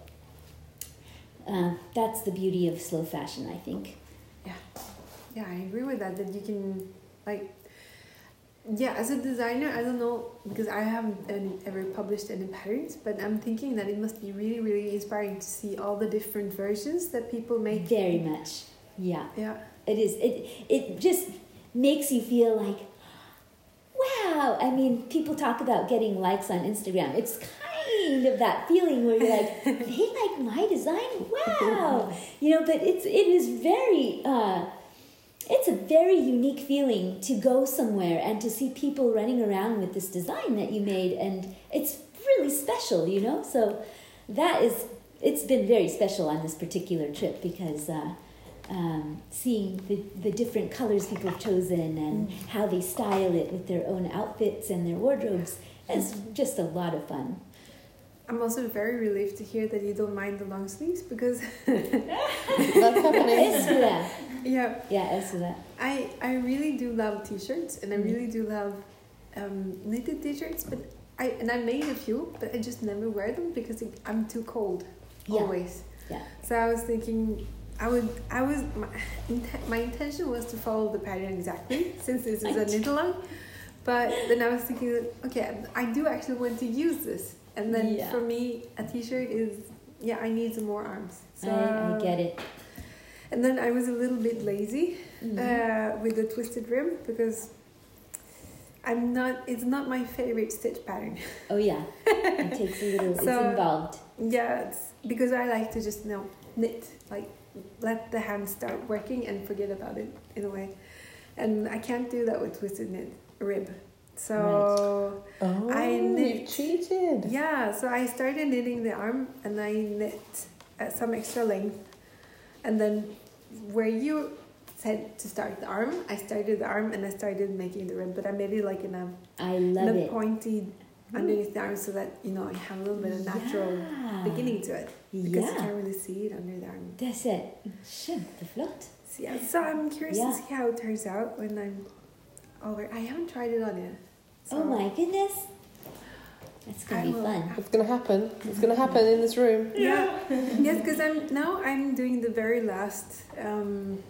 Speaker 3: uh, that's the beauty of slow fashion, I think.
Speaker 2: Yeah, yeah, I agree with that. That you can like, yeah, as a designer, I don't know because I haven't ever published any patterns, but I'm thinking that it must be really, really inspiring to see all the different versions that people make.
Speaker 3: Very much. Yeah,
Speaker 2: Yeah,
Speaker 3: it is. It, it just makes you feel like, wow. I mean, people talk about getting likes on Instagram. It's kind of that feeling where you're like, [LAUGHS] they like my design? Wow. [LAUGHS] You know, but it's, it is very, uh, it's a very unique feeling to go somewhere and to see people running around with this design that you made and it's really special you know? So that is it's been very special on this particular trip because uh, um, seeing the, the different colors people have chosen and how they style it with their own outfits and their wardrobes is just a lot of fun
Speaker 2: I'm also very relieved to hear that you don't mind the long sleeves because [LAUGHS]
Speaker 1: That's happening. [LAUGHS]
Speaker 3: Esra.
Speaker 2: yeah,
Speaker 3: yeah Esra.
Speaker 2: I I really do love t-shirts and I
Speaker 3: Mm.
Speaker 2: really do love um, knitted t-shirts, but I and I made a few, but I just never wear them because it, I'm too cold
Speaker 3: Yeah.
Speaker 2: always.
Speaker 3: Yeah.
Speaker 2: So I was thinking, I would, I was, my, my intention was to follow the pattern exactly, [LAUGHS] since this is a knit along. But then I was thinking, okay, I do actually want to use this, and then
Speaker 3: Yeah.
Speaker 2: for me, a t-shirt is yeah, I need some more arms. So,
Speaker 3: I, I get it.
Speaker 2: And then I was a little bit lazy
Speaker 3: Mhm.
Speaker 2: uh, with the twisted rib because I'm not. It's not my favorite stitch pattern.
Speaker 3: oh yeah, it [LAUGHS] takes a little. it's
Speaker 2: So-
Speaker 3: involved.
Speaker 2: Yeah, it's because I like to just you know knit, like let the hand start working and forget about it in a way, and I can't do that with twisted knit rib. So
Speaker 1: Oh,
Speaker 2: I knit.
Speaker 1: you cheated.
Speaker 2: yeah, so I started knitting the arm and I knit at some extra length, and then where you said to start the arm, I started the arm and I started making the rib, but I made it like in a,
Speaker 3: I
Speaker 2: in
Speaker 3: love
Speaker 2: a
Speaker 3: it.
Speaker 2: pointy underneath the arm so that you know I have a little bit of natural
Speaker 3: Yeah.
Speaker 2: beginning to it because you can't really see it under the arm.
Speaker 3: that's it. Kjempeflott.
Speaker 2: So, yeah, so I'm curious
Speaker 3: Yeah.
Speaker 2: to see how it turns out when I'm over. I haven't tried it on yet. So
Speaker 3: Oh my goodness. That's gonna
Speaker 2: I
Speaker 3: be
Speaker 2: will-
Speaker 3: fun.
Speaker 1: It's gonna happen. It's gonna happen in this room.
Speaker 2: Yeah, [LAUGHS] yes, because I'm now I'm doing the very last um,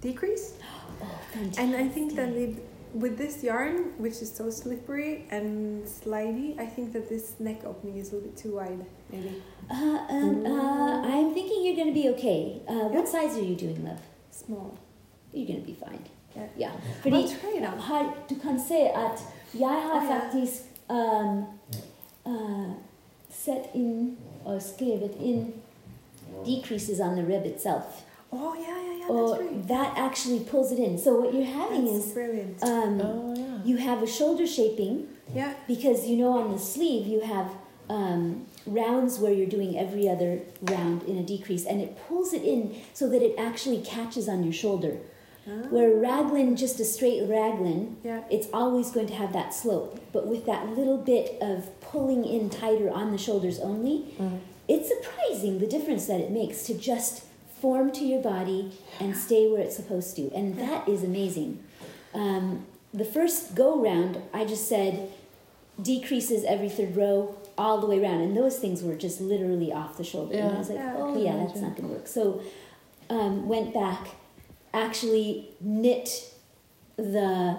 Speaker 2: decrease, [GASPS]
Speaker 3: Oh, fantastic.
Speaker 2: and I think that it, with this yarn, which is so slippery and slidey, I think that this neck opening is a little bit too wide, maybe
Speaker 3: Uh, um, uh, I'm thinking you're gonna be okay. Uh, what
Speaker 2: Yeah.
Speaker 3: size are you doing, love?
Speaker 2: small.
Speaker 3: You're gonna be fine.
Speaker 2: Yeah.
Speaker 3: Ja.
Speaker 2: I'll
Speaker 3: Fordi
Speaker 2: try it out.
Speaker 3: har, du kan se at jeg har
Speaker 2: ja.
Speaker 3: faktisk um, uh, sett inn og skrevet inn decreases on the rib itself.
Speaker 2: Oh yeah, yeah, yeah.
Speaker 3: or
Speaker 2: That's right.
Speaker 3: that actually pulls it in. So what you're having
Speaker 2: That's
Speaker 3: is
Speaker 2: brilliant.
Speaker 3: um,
Speaker 1: Oh yeah.
Speaker 3: you have a shoulder shaping
Speaker 2: yeah,
Speaker 3: because you know on the sleeve you have um, rounds where you're doing every other round in a decrease and it pulls it in so that it actually catches on your shoulder.
Speaker 2: Ah,
Speaker 3: Where raglan, just a straight raglan,
Speaker 2: yeah,
Speaker 3: it's always going to have that slope. But with that little bit of pulling in tighter on the shoulders only,
Speaker 1: Mhm.
Speaker 3: it's surprising the difference that it makes to just form to your body and stay where it's supposed to. And that is amazing. Um, the first go round, I just said decreases every third row all the way around. And those things were just literally off the shoulder. And I was like,
Speaker 2: Yeah,
Speaker 3: oh, yeah, that's not going to work. So um, went back, actually knit the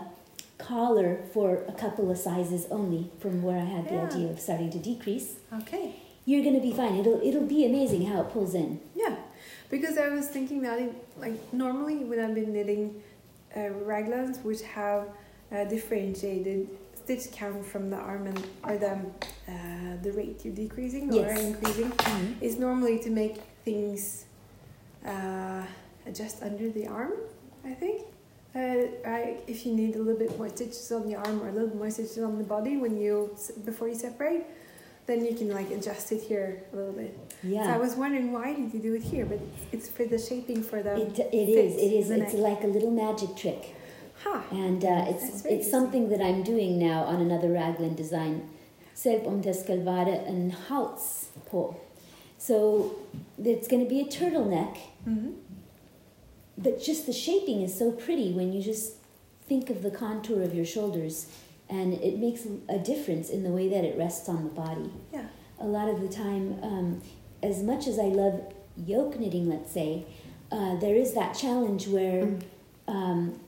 Speaker 3: collar for a couple of sizes only from where I had the idea of starting to decrease.
Speaker 2: okay.
Speaker 3: You're gonna be fine. It'll it'll be amazing how it pulls in.
Speaker 2: Yeah, because I was thinking that it, like normally when I've been knitting uh, raglans which have uh, differentiated stitch count from the arm and or the uh, the rate you're decreasing or
Speaker 3: Yes.
Speaker 2: increasing is normally to make things uh, just under the arm. I think. Uh, I, if you need a little bit more stitches on the arm or a little more stitches on the body when you before you separate, then you can like adjust it here a little bit. So I was wondering why did you do it here? But it's for the shaping for the.
Speaker 3: It, it is. It is. It's
Speaker 2: neck.
Speaker 3: like a little magic trick,
Speaker 2: Ha.
Speaker 3: and uh, it's it's something that I'm doing now on another raglan design. Selv om det skal være en hals på. So it's going to be a turtleneck,
Speaker 2: Mm-hmm.
Speaker 3: But just the shaping is so pretty when you just think of the contour of your shoulders, and it makes a difference in the way that it rests on the body.
Speaker 2: Yeah.
Speaker 3: a lot of the time, um, as much as I love yoke knitting, let's say, uh, there is that challenge where
Speaker 1: Mm.
Speaker 3: um,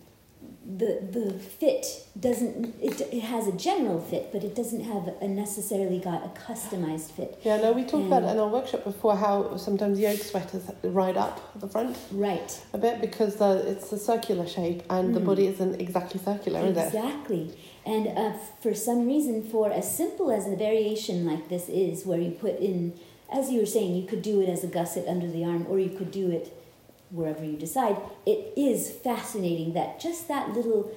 Speaker 3: the the fit doesn't it, it has a general fit, but it doesn't have a necessarily got a customized fit.
Speaker 1: Yeah, no, we talked about in our workshop before how sometimes yoke sweaters ride up the front
Speaker 3: Right.
Speaker 1: a bit because the, it's a circular shape and the
Speaker 3: Mhm.
Speaker 1: body isn't exactly circular, is it?
Speaker 3: Exactly. And uh, for some reason, for as simple as a variation like this is, where you put in, as you were saying, you could do it as a gusset under the arm, or you could do it wherever you decide. It is fascinating that just that little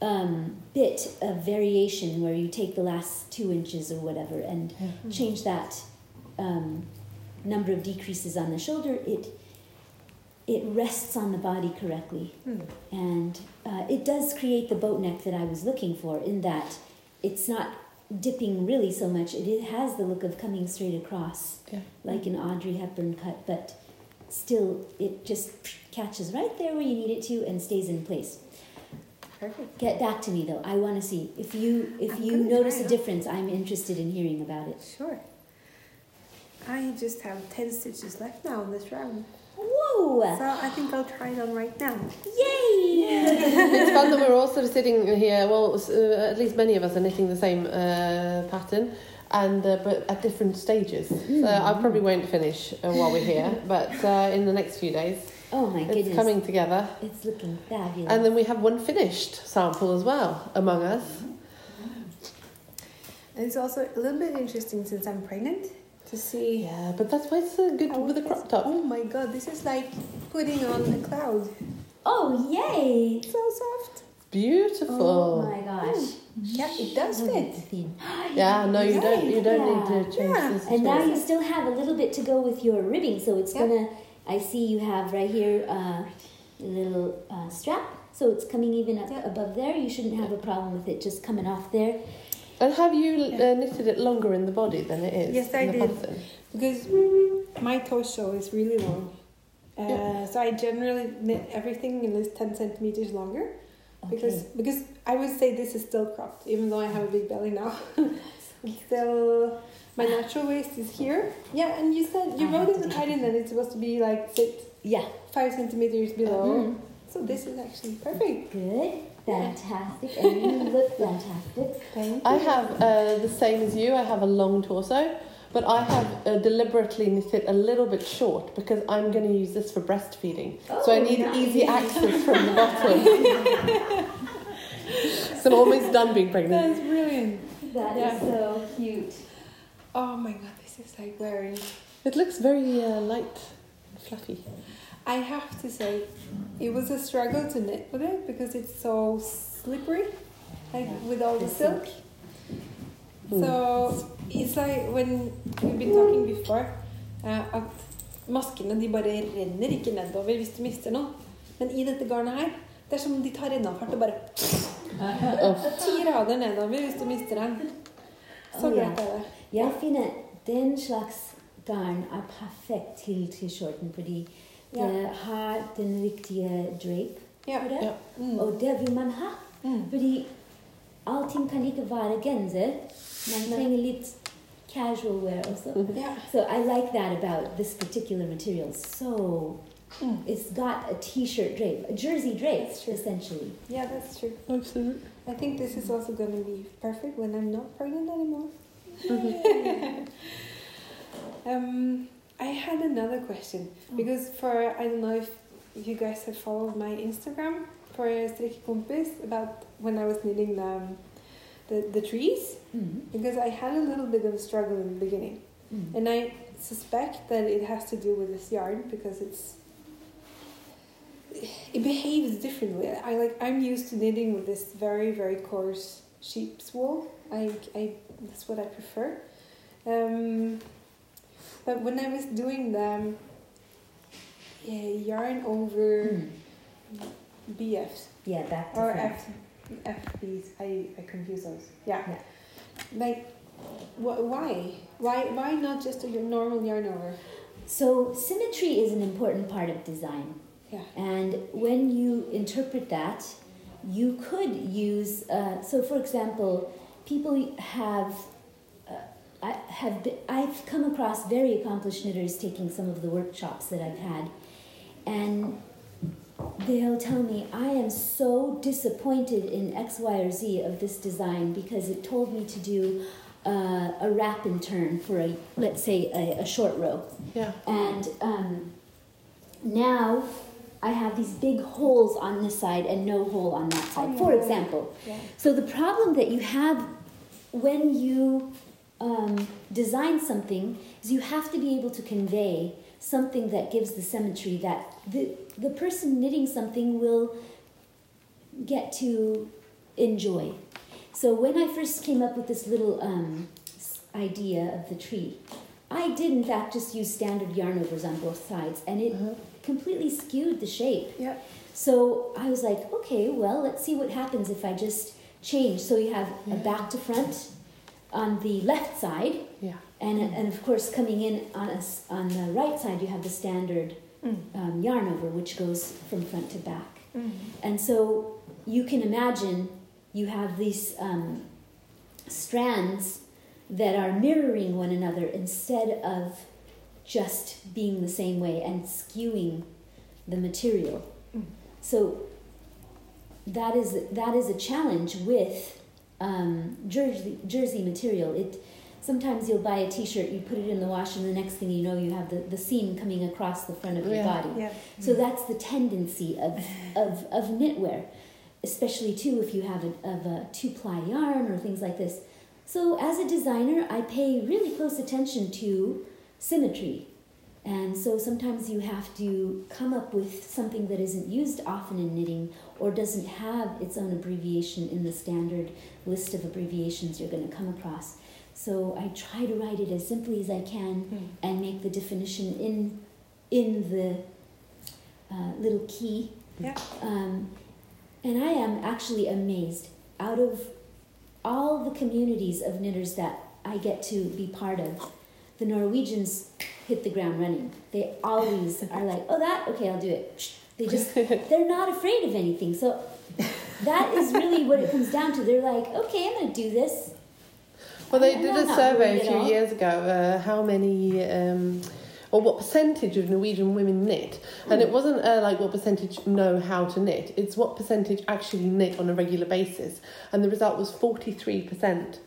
Speaker 3: um, bit of variation, where you take the last two inches or whatever and
Speaker 1: Yeah.
Speaker 3: change that um, number of decreases on the shoulder, it it rests on the body correctly
Speaker 2: Hmm.
Speaker 3: and uh, it does create the boat neck that I was looking for in that it's not dipping really so much. It, it has the look of coming straight across,
Speaker 1: Yeah.
Speaker 3: like an Audrey Hepburn cut, but still it just catches right there where you need it to and stays in place.
Speaker 2: Perfect.
Speaker 3: Get back to me though. I want to see if you if
Speaker 2: I'm
Speaker 3: you notice a difference. I'm interested in hearing about it.
Speaker 2: Sure. I just have 10 stitches left now in this round.
Speaker 3: Whoa!
Speaker 2: So I think I'll try it on right now.
Speaker 3: Yay!
Speaker 1: it's fun that we're all sort of sitting here. Well, uh, at least many of us are knitting the same uh, pattern, and uh, but at different stages. So I probably won't finish uh, while we're here, [LAUGHS] but uh, in the next few days,
Speaker 3: Oh my
Speaker 1: it's
Speaker 3: goodness.
Speaker 1: coming together.
Speaker 3: It's looking fabulous.
Speaker 1: And then we have one finished sample as well among us.
Speaker 2: And it's also a little bit interesting since I'm pregnant to see.
Speaker 1: Yeah, but that's why it's so good
Speaker 2: how
Speaker 1: with the
Speaker 2: it
Speaker 1: crop top.
Speaker 2: Oh my god, this is like putting on a cloud.
Speaker 3: oh, yay!
Speaker 2: So soft.
Speaker 1: Beautiful.
Speaker 3: Oh my gosh.
Speaker 2: Yeah, it does
Speaker 3: Look
Speaker 2: fit. [GASPS]
Speaker 1: Yeah, no, you don't. You don't need to change
Speaker 2: Yeah.
Speaker 1: this.
Speaker 3: And now you still have a little bit to go with your ribbing, so it's
Speaker 2: Yeah.
Speaker 3: gonna. I see you have right here uh, a little uh, strap, so it's coming even up
Speaker 2: Yeah.
Speaker 3: above there. You shouldn't have a problem with it just coming off there.
Speaker 1: And have you uh, knitted it longer in the body than it is
Speaker 2: Yes, I did.
Speaker 1: pattern?
Speaker 2: Because my torso is really long. Uh,
Speaker 1: Yeah.
Speaker 2: So I generally knit everything at least 10 centimeters longer. Because
Speaker 3: Okay.
Speaker 2: because I would say this is still cropped, even though I have a big belly now. [LAUGHS] Still my natural waist is here. Yeah, and you said you wrote in the pattern that it's supposed to be like sit
Speaker 3: Yeah.
Speaker 2: five centimeters below.
Speaker 3: Mhm.
Speaker 2: So this is actually perfect.
Speaker 3: Good. Fantastic. And you look fantastic.
Speaker 2: Thank
Speaker 1: I have uh, the same as you. I have a long torso, but I have uh, deliberately knit it a little bit short because I'm going to use this for breastfeeding. so I
Speaker 3: Oh,
Speaker 1: need
Speaker 3: nice.
Speaker 1: easy access from the bottom. [LAUGHS] so I'm almost done being pregnant.
Speaker 2: That's brilliant.
Speaker 3: That is
Speaker 2: Yeah.
Speaker 3: so cute.
Speaker 2: Oh my god, this is like wearing.
Speaker 1: It looks very uh, light, and fluffy.
Speaker 2: I have to say, it was a struggle to knit with it because it's so slippery, like
Speaker 3: Yeah.
Speaker 2: with all the
Speaker 3: The
Speaker 2: silk.
Speaker 1: Mm.
Speaker 2: So it's like when we've been talking before, uh, at maskene de bare renner ikke nedover hvis du mister noe. Men i dette garnet her, det er som om de tar rennafart og bare ti rader nedover hvis du mister den. Så
Speaker 3: Oh,
Speaker 2: greit er det.
Speaker 3: Jeg finner den slags garn er perfekt til T-skjorten fordi
Speaker 2: Ja.
Speaker 3: det har den riktige drape
Speaker 2: Ja.
Speaker 3: på det.
Speaker 1: Ja.
Speaker 2: Mm.
Speaker 3: Og det vil man ha.
Speaker 2: Mm.
Speaker 3: Fordi allting kan ikke være genser. Man
Speaker 2: Nei.
Speaker 3: trenger litt casual wear også.
Speaker 2: Ja.
Speaker 3: So I like that about this particular material. So
Speaker 2: Mm.
Speaker 3: it's got a t-shirt drape, a jersey drape, essentially.
Speaker 2: yeah, that's true.
Speaker 1: Absolutely.
Speaker 2: I think this is also going to be perfect when I'm not pregnant anymore. [LAUGHS] um, I had another question
Speaker 3: Oh.
Speaker 2: because for I don't know if, if you guys have followed my Instagram for Strikkekompis about when I was knitting the, the the trees
Speaker 3: Mm.
Speaker 2: because I had a little bit of a struggle in the beginning
Speaker 3: Mm.
Speaker 2: and I suspect that it has to do with this yarn because it's it behaves differently. I like I'm used to knitting with this very very coarse sheep's wool. I, I that's what I prefer. Um, but when I was doing them, yeah, yarn over
Speaker 3: Mm.
Speaker 2: BFs
Speaker 3: Yeah, to
Speaker 2: or. F FBs, I, I confuse those. Yeah.
Speaker 3: Yeah.
Speaker 2: Like, wh- why? Why why not just a normal yarn over?
Speaker 3: So symmetry is an important part of design.
Speaker 2: Yeah.
Speaker 3: And when you interpret that, you could use. Uh, so, for example, people have. Uh, I have been, I've come across very accomplished knitters taking some of the workshops that I've had, and they'll tell me I am so disappointed in X, Y, or Z of this design because it told me to do uh, a wrap and turn for a let's say a, a short row,
Speaker 1: Yeah.
Speaker 3: and um, now I have these big holes on this side and no hole on that side, for
Speaker 2: yeah.
Speaker 3: example.
Speaker 2: Yeah.
Speaker 3: So the problem that you have when you um, design something is you have to be able to convey something that gives the symmetry that the, the person knitting something will get to enjoy. So when I first came up with this little um, idea of the tree, I did in fact just use standard yarn overs on both sides, and it completely skewed the shape.
Speaker 2: Yeah.
Speaker 3: So I was like, okay, well, let's see what happens if I just change. So you have a back to front on the left side,
Speaker 1: Yeah.
Speaker 3: and, and of course, coming in on, us on the right side, you have the standard um, yarn over, which goes from front to back. And so you can imagine you have these um, strands that are mirroring one another instead of just being the same way and skewing the material. So that is that is a challenge with um, jersey jersey material. It sometimes you'll buy a T-shirt, you put it in the wash, and the next thing you know, you have the, the seam coming across the front of your
Speaker 1: Yeah.
Speaker 3: body.
Speaker 2: Yeah.
Speaker 3: So that's the tendency of, of, of knitwear, especially too if you have a, of a two ply yarn or things like this. So as a designer, I pay really close attention to symmetry. And so sometimes you have to come up with something that isn't used often in knitting or doesn't have its own abbreviation in the standard list of abbreviations you're going to come across. So I try to write it as simply as I can and make the definition in in the uh, little key.
Speaker 2: Yeah.
Speaker 3: Um, and I am actually amazed. Out of all the communities of knitters that I get to be part of, the Norwegians hit the ground running. They always [LAUGHS] are like, "Oh, that okay, I'll do it." They just [LAUGHS] they're not afraid of anything. So that is really what it comes down to. They're like, "Okay, I'm going to do this."
Speaker 1: Well, they did a survey a few years ago. Uh, how many, um, or what percentage of Norwegian women knit? And it wasn't uh, like what percentage know how to knit. It's what percentage actually knit on a regular basis. And the result was forty three percent.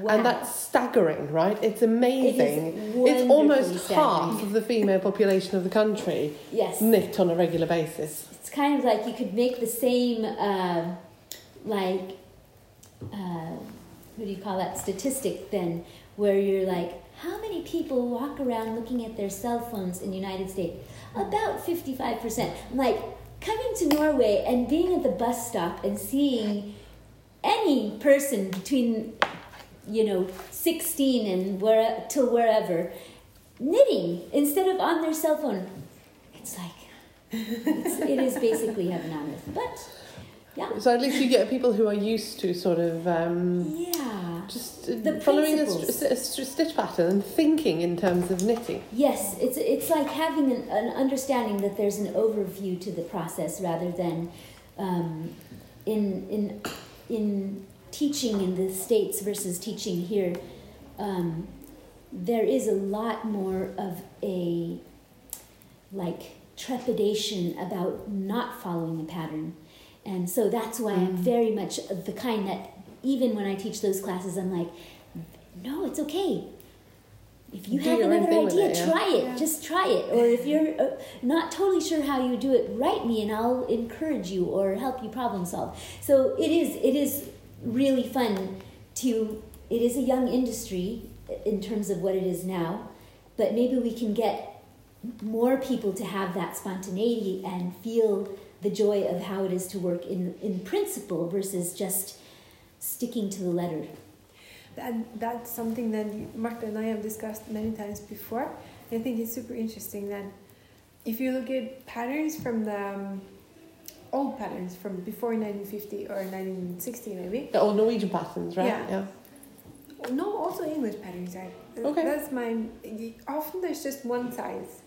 Speaker 3: Wow.
Speaker 1: And that's staggering, right? It's amazing. it's
Speaker 3: wonderfully
Speaker 1: almost
Speaker 3: staggering.
Speaker 1: half of the female population of the country
Speaker 3: yes.
Speaker 1: knit on a regular basis.
Speaker 3: it's kind of like you could make the same uh, like uh, what do you call that statistic then where you're like how many people walk around looking at their cell phones in the united states? About 55% I'm like coming to norway and being at the bus stop and seeing any person between you know 16 and where till wherever knitting instead of on their cell phone. It's like it's, it is basically heaven on earth. But yeah,
Speaker 1: So at least you get people who are used to sort of um,
Speaker 3: yeah,
Speaker 1: just uh,
Speaker 3: The
Speaker 1: following a, st- a st- stitch pattern and thinking in terms of knitting.
Speaker 3: yes. It's it's like having an, an understanding that there's an overview to the process rather than um, in in in teaching in the states versus teaching here. Um, there is a lot more of a like trepidation about not following a pattern. And so that's why I'm very much the kind that even when I teach those classes, I'm like, no, it's okay. If you
Speaker 1: Do
Speaker 3: have another idea,
Speaker 1: it, yeah.
Speaker 3: try it.
Speaker 2: Yeah.
Speaker 3: Just try it. Or if you're uh, not totally sure how you do it, write me and I'll encourage you or help you problem solve. So it is it is really fun to it is a young industry in terms of what it is now, but maybe we can get more people to have that spontaneity and feel the joy of how it is to work in in principle versus just sticking to the letter.
Speaker 2: That, that's something that you- Marta and I have discussed many times before. I think it's super interesting that if you look at patterns from the um, old patterns from before 1950 or 1960 maybe,
Speaker 1: The old Norwegian patterns, right?
Speaker 2: Yeah. no, also English patterns, right?
Speaker 1: Okay.
Speaker 2: That's my. Often there's just one size,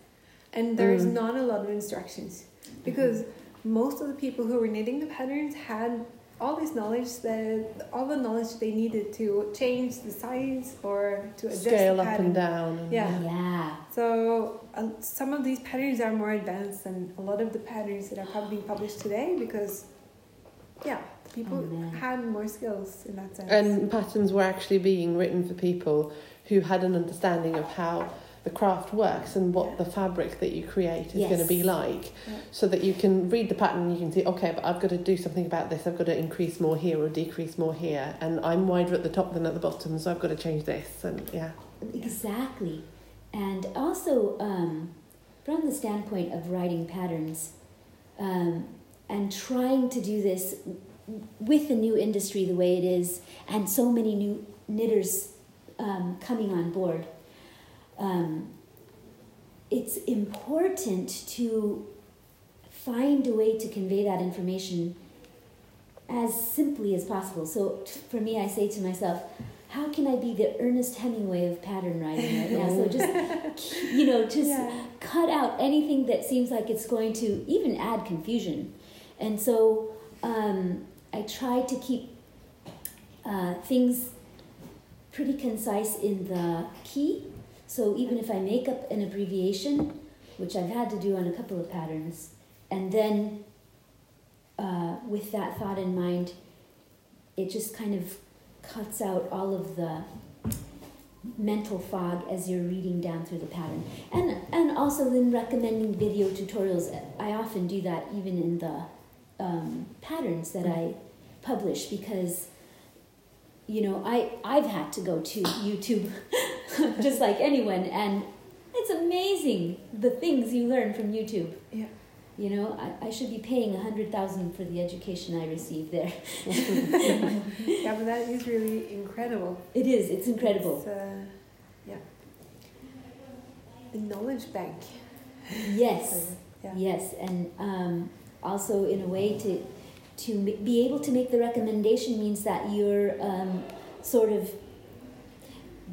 Speaker 2: and there's
Speaker 1: Mm.
Speaker 2: not a lot of instructions because most of the people who were knitting the patterns had all this knowledge that all the knowledge they needed to change the size or to adjust
Speaker 1: Scale
Speaker 2: the
Speaker 1: up and down.
Speaker 2: Yeah.
Speaker 3: Yeah.
Speaker 2: So uh, some of these patterns are more advanced than a lot of the patterns that are probably being published today because, yeah, people
Speaker 3: Oh,
Speaker 2: had more skills in that sense.
Speaker 1: And patterns were actually being written for people who had an understanding of how the craft works and what
Speaker 2: Yeah.
Speaker 1: the fabric that you create is going to be like
Speaker 2: Yeah.
Speaker 1: so that you can read the pattern and you can see okay but i've got to do something about this i've got to increase more here or decrease more here and i'm wider at the top than at the bottom so i've got to change this and yeah
Speaker 3: Exactly. And also, um, from the standpoint of writing patterns um, and trying to do this with the new industry the way it is, and so many new knitters um, coming on board, um, it's important to find a way to convey that information as simply as possible. So, t- for me, I say to myself, how can I be the Ernest Hemingway of pattern writing right now? So just, [LAUGHS] you know, just
Speaker 2: Yeah.
Speaker 3: cut out anything that seems like it's going to even add confusion. And so um, I try to keep uh, things pretty concise in the key. So even if I make up an abbreviation, which I've had to do on a couple of patterns, and then uh, with that thought in mind, it just kind of cuts out all of the mental fog as you're reading down through the pattern. And and also then recommending video tutorials. I often do that even in the um, patterns that I publish because you know I I've had to go to YouTube [LAUGHS] [LAUGHS] just like anyone and it's amazing the things you learn from YouTube.
Speaker 2: Yeah.
Speaker 3: You know, I, I should be paying a hundred thousand for the education I received there. [LAUGHS]
Speaker 2: yeah, but that is really incredible.
Speaker 3: It is. It's incredible.
Speaker 2: It's, uh, yeah. The knowledge bank.
Speaker 3: Yes.
Speaker 2: Yeah.
Speaker 3: Yes, and um, also in a way to to be able to make the recommendation means that you're um, sort of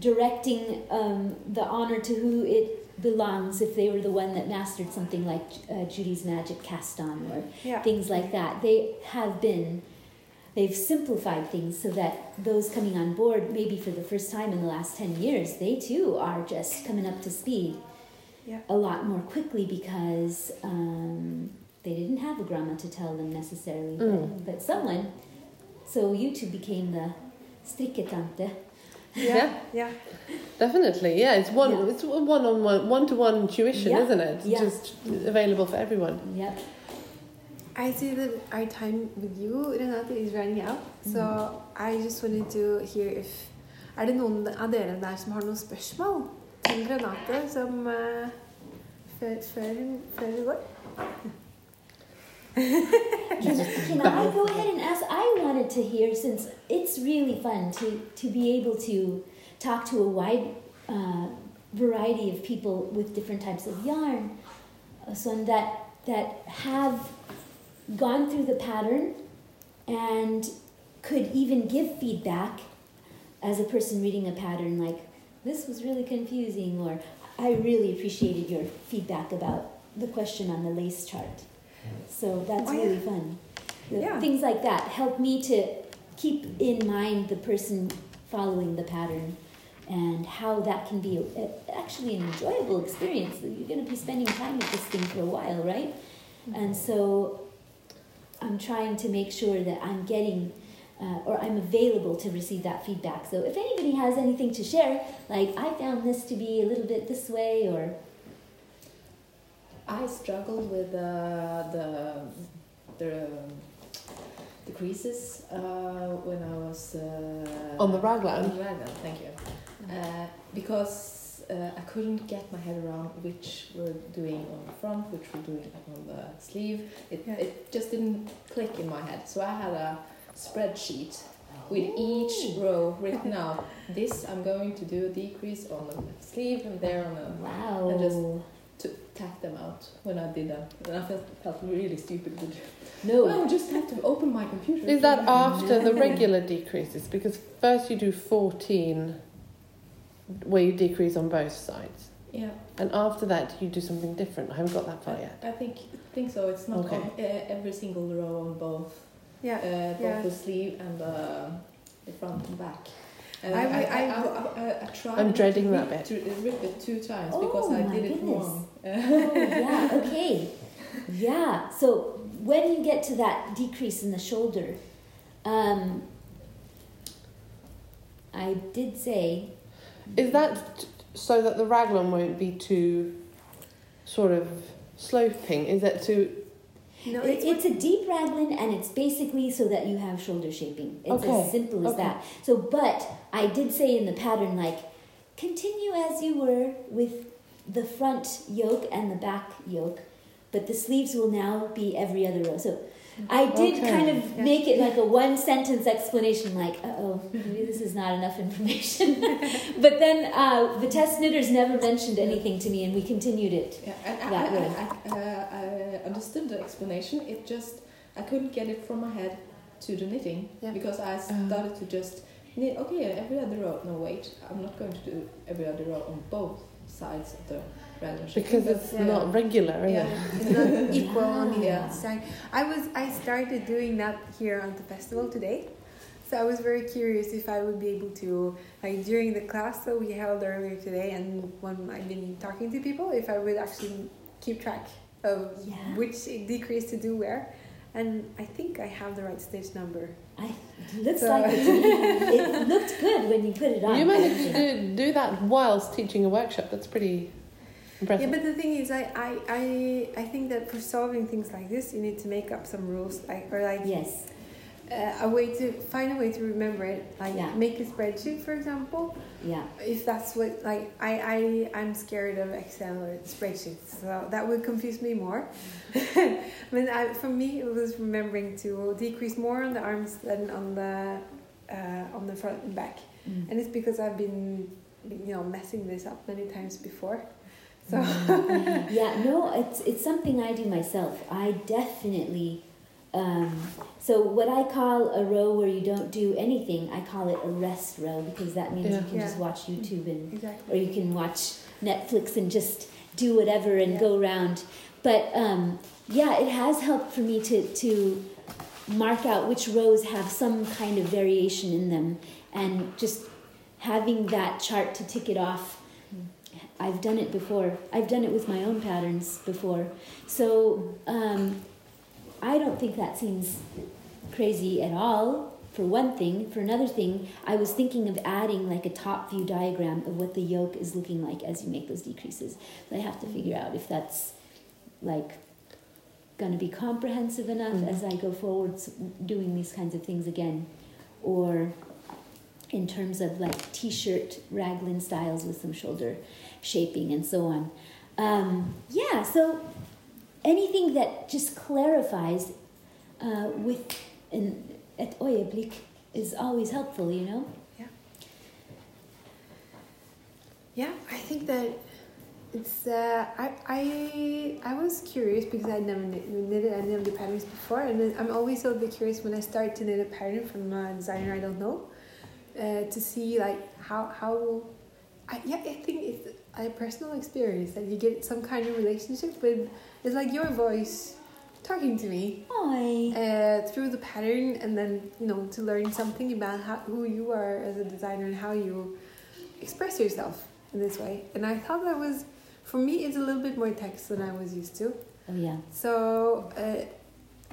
Speaker 3: directing um, the honor to who it belongs if they were the one that mastered something like uh, Judy's magic cast on or
Speaker 2: Yeah.
Speaker 3: things like that. They have been, they've simplified things so that those coming on board, maybe for the first time in the last 10 years, they too are just coming up to speed
Speaker 2: Yeah.
Speaker 3: a lot more quickly because um, they didn't have a grandma to tell them necessarily,
Speaker 1: Mm.
Speaker 3: but, but someone. So YouTube became the stricketante.
Speaker 2: Yeah. Yeah.
Speaker 1: Definitely, yeah. It's one.
Speaker 3: Yeah.
Speaker 1: It's one on one, one to one tuition,
Speaker 3: Yeah,
Speaker 1: isn't it?
Speaker 3: yeah.
Speaker 1: Just available for everyone.
Speaker 3: Yep.
Speaker 2: I see that our time with you, Renate, is running out. Så I just wanted to hear if Er det noen av dere der som har noen spørsmål til Renate som eh, før, før, hun- før vi går?
Speaker 3: Can, I go ahead and ask? I wanted to hear since it's really fun to, to be able to talk to a wide uh, variety of people with different types of yarn, uh, so that that have gone through the pattern and could even give feedback as a person reading a pattern like this was really confusing or I really appreciated your feedback about the question on the lace chart. So that's
Speaker 2: Oh, yeah.
Speaker 3: really fun. The-
Speaker 2: Yeah.
Speaker 3: Things like that help me to keep in mind the person following the pattern and how that can be a, actually an enjoyable experience. You're going to be spending time with this thing for a while, right? And so I'm trying to make sure that I'm getting uh, or I'm available to receive that feedback. So if anybody has anything to share, like I found this to be a little bit this way, or
Speaker 4: I struggled with uh, the the the creases uh, when I was uh,
Speaker 1: On the raglan?
Speaker 4: On the raglan, thank you. Uh, because uh, I couldn't get my head around which we're doing on the front, which we're doing on the sleeve. It
Speaker 2: Yeah.
Speaker 4: it just didn't click in my head. So I had a spreadsheet with each row [LAUGHS] written out. This I'm going to do a decrease on the sleeve and there on the
Speaker 3: wow,
Speaker 4: And just- to tack them out when I did that. And I felt, felt really stupid. With,
Speaker 3: no,
Speaker 4: well, I just have to open my computer.
Speaker 1: Is that after the [LAUGHS] regular decreases? Because first you do 14 where you decrease on both sides.
Speaker 4: Yeah,
Speaker 1: And after that you do something different. I haven't got that far yet.
Speaker 4: I think think so. It's not
Speaker 1: Okay.
Speaker 4: on uh, every single row on both
Speaker 2: Yeah.
Speaker 4: uh, both
Speaker 2: Yeah.
Speaker 4: the sleeve and the, the front and back. And
Speaker 2: I
Speaker 4: I,
Speaker 2: would-
Speaker 4: I, I,
Speaker 2: I-
Speaker 4: I, I uh, uh, tried
Speaker 1: I'm dreading that bit.
Speaker 4: to rip it two times
Speaker 3: Oh
Speaker 4: because I
Speaker 3: my
Speaker 4: did it
Speaker 3: goodness.
Speaker 4: wrong.
Speaker 3: oh yeah, okay, yeah. So when you get to that decrease in the shoulder, um, I did say
Speaker 1: Is that so that the raglan won't be too sort of sloping? Is that too.
Speaker 2: No, it's,
Speaker 3: it's a deep raglan and it's basically so that you have shoulder shaping. It's
Speaker 1: Okay,
Speaker 3: as simple as
Speaker 1: okay.
Speaker 3: that. So, but I did say in the pattern, like, continue as you were with the front yoke and the back yoke, but the sleeves will now be every other row. So I did
Speaker 1: Okay.
Speaker 3: kind of
Speaker 2: Yeah.
Speaker 3: make it like a one sentence explanation, like, uh oh, maybe this is not enough information. [LAUGHS] but then uh, the test knitters never mentioned anything to me and we continued it.
Speaker 4: Yeah, and I,
Speaker 3: That
Speaker 4: I,
Speaker 3: way.
Speaker 4: I, I, uh, I understood the explanation. It just I couldn't get it from my head to the knitting
Speaker 2: Yeah.
Speaker 4: because I started to just knit. Okay, every other row. No, wait, I'm not going to do every other row on both sides of the raglan shaping,
Speaker 1: Because it's
Speaker 2: Yeah.
Speaker 1: not regular, is
Speaker 4: Yeah.
Speaker 1: it?
Speaker 2: it's not [LAUGHS] equal on either
Speaker 4: Yeah.
Speaker 2: side. I was I started doing that here on the festival today. So I was very curious if I would be able to like during the class that we held earlier today and when I've been talking to people if I would actually keep track of
Speaker 3: Yeah.
Speaker 2: which decrease to do where. And I think I have the right stitch number.
Speaker 3: I, it looks
Speaker 2: So-
Speaker 3: like it, [LAUGHS] it looked good when you put it on.
Speaker 1: You managed to do, do that whilst teaching a workshop. That's pretty impressive.
Speaker 2: Yeah, but the thing is, I, I, I, I think that for solving things like this, you need to make up some rules, like or like
Speaker 3: Yes.
Speaker 2: uh, a way to find a way to remember it. Like
Speaker 3: Yeah.
Speaker 2: make a spreadsheet, for example.
Speaker 3: Yeah.
Speaker 2: If that's what like I, I I'm scared of Excel or spreadsheets, so that would confuse me more. [LAUGHS] I mean, I, for me, it was remembering to decrease more on the arms than on the uh, on the front and back,
Speaker 3: Mm.
Speaker 2: and it's because I've been you know messing this up many times before. So [LAUGHS]
Speaker 3: yeah, no, it's it's something I do myself. I definitely. Um, so what I call a row where you don't do anything, I call it a rest row because that means
Speaker 1: Yeah.
Speaker 3: you can
Speaker 2: Yeah.
Speaker 3: just watch YouTube and
Speaker 2: exactly.
Speaker 3: or you can watch Netflix and just do whatever and
Speaker 2: Yeah.
Speaker 3: go around. But um, yeah, it has helped for me to to mark out which rows have some kind of variation in them, and just having that chart to tick it off. I've done it before. I've done it with my own patterns before. So um, I don't think that seems crazy at all. For one thing, for another thing, I was thinking of adding like a top view diagram of what the yoke is looking like as you make those decreases. But I have to figure out if that's like going to be comprehensive enough
Speaker 1: Mhm.
Speaker 3: as I go forward doing these kinds of things again, or in terms of like t-shirt raglan styles with some shoulder shaping and so on. Um, yeah, so anything that just clarifies uh, with an et ögonblick is always helpful, you know?
Speaker 2: Yeah, Yeah, I think that it's. Uh, I I I was curious because I never knitted any of the patterns before, and I'm always a bit curious when I start to knit a pattern from a designer I don't know, uh, to see like how how. I, yeah, I think it's a personal experience that you get some kind of relationship with. It's like your voice talking to me uh, through the pattern, and then you know to learn something about how, who you are as a designer and how you express yourself in this way. And I thought that was, for me, it's a little bit more text than I was used to.
Speaker 3: Oh yeah.
Speaker 2: So, uh,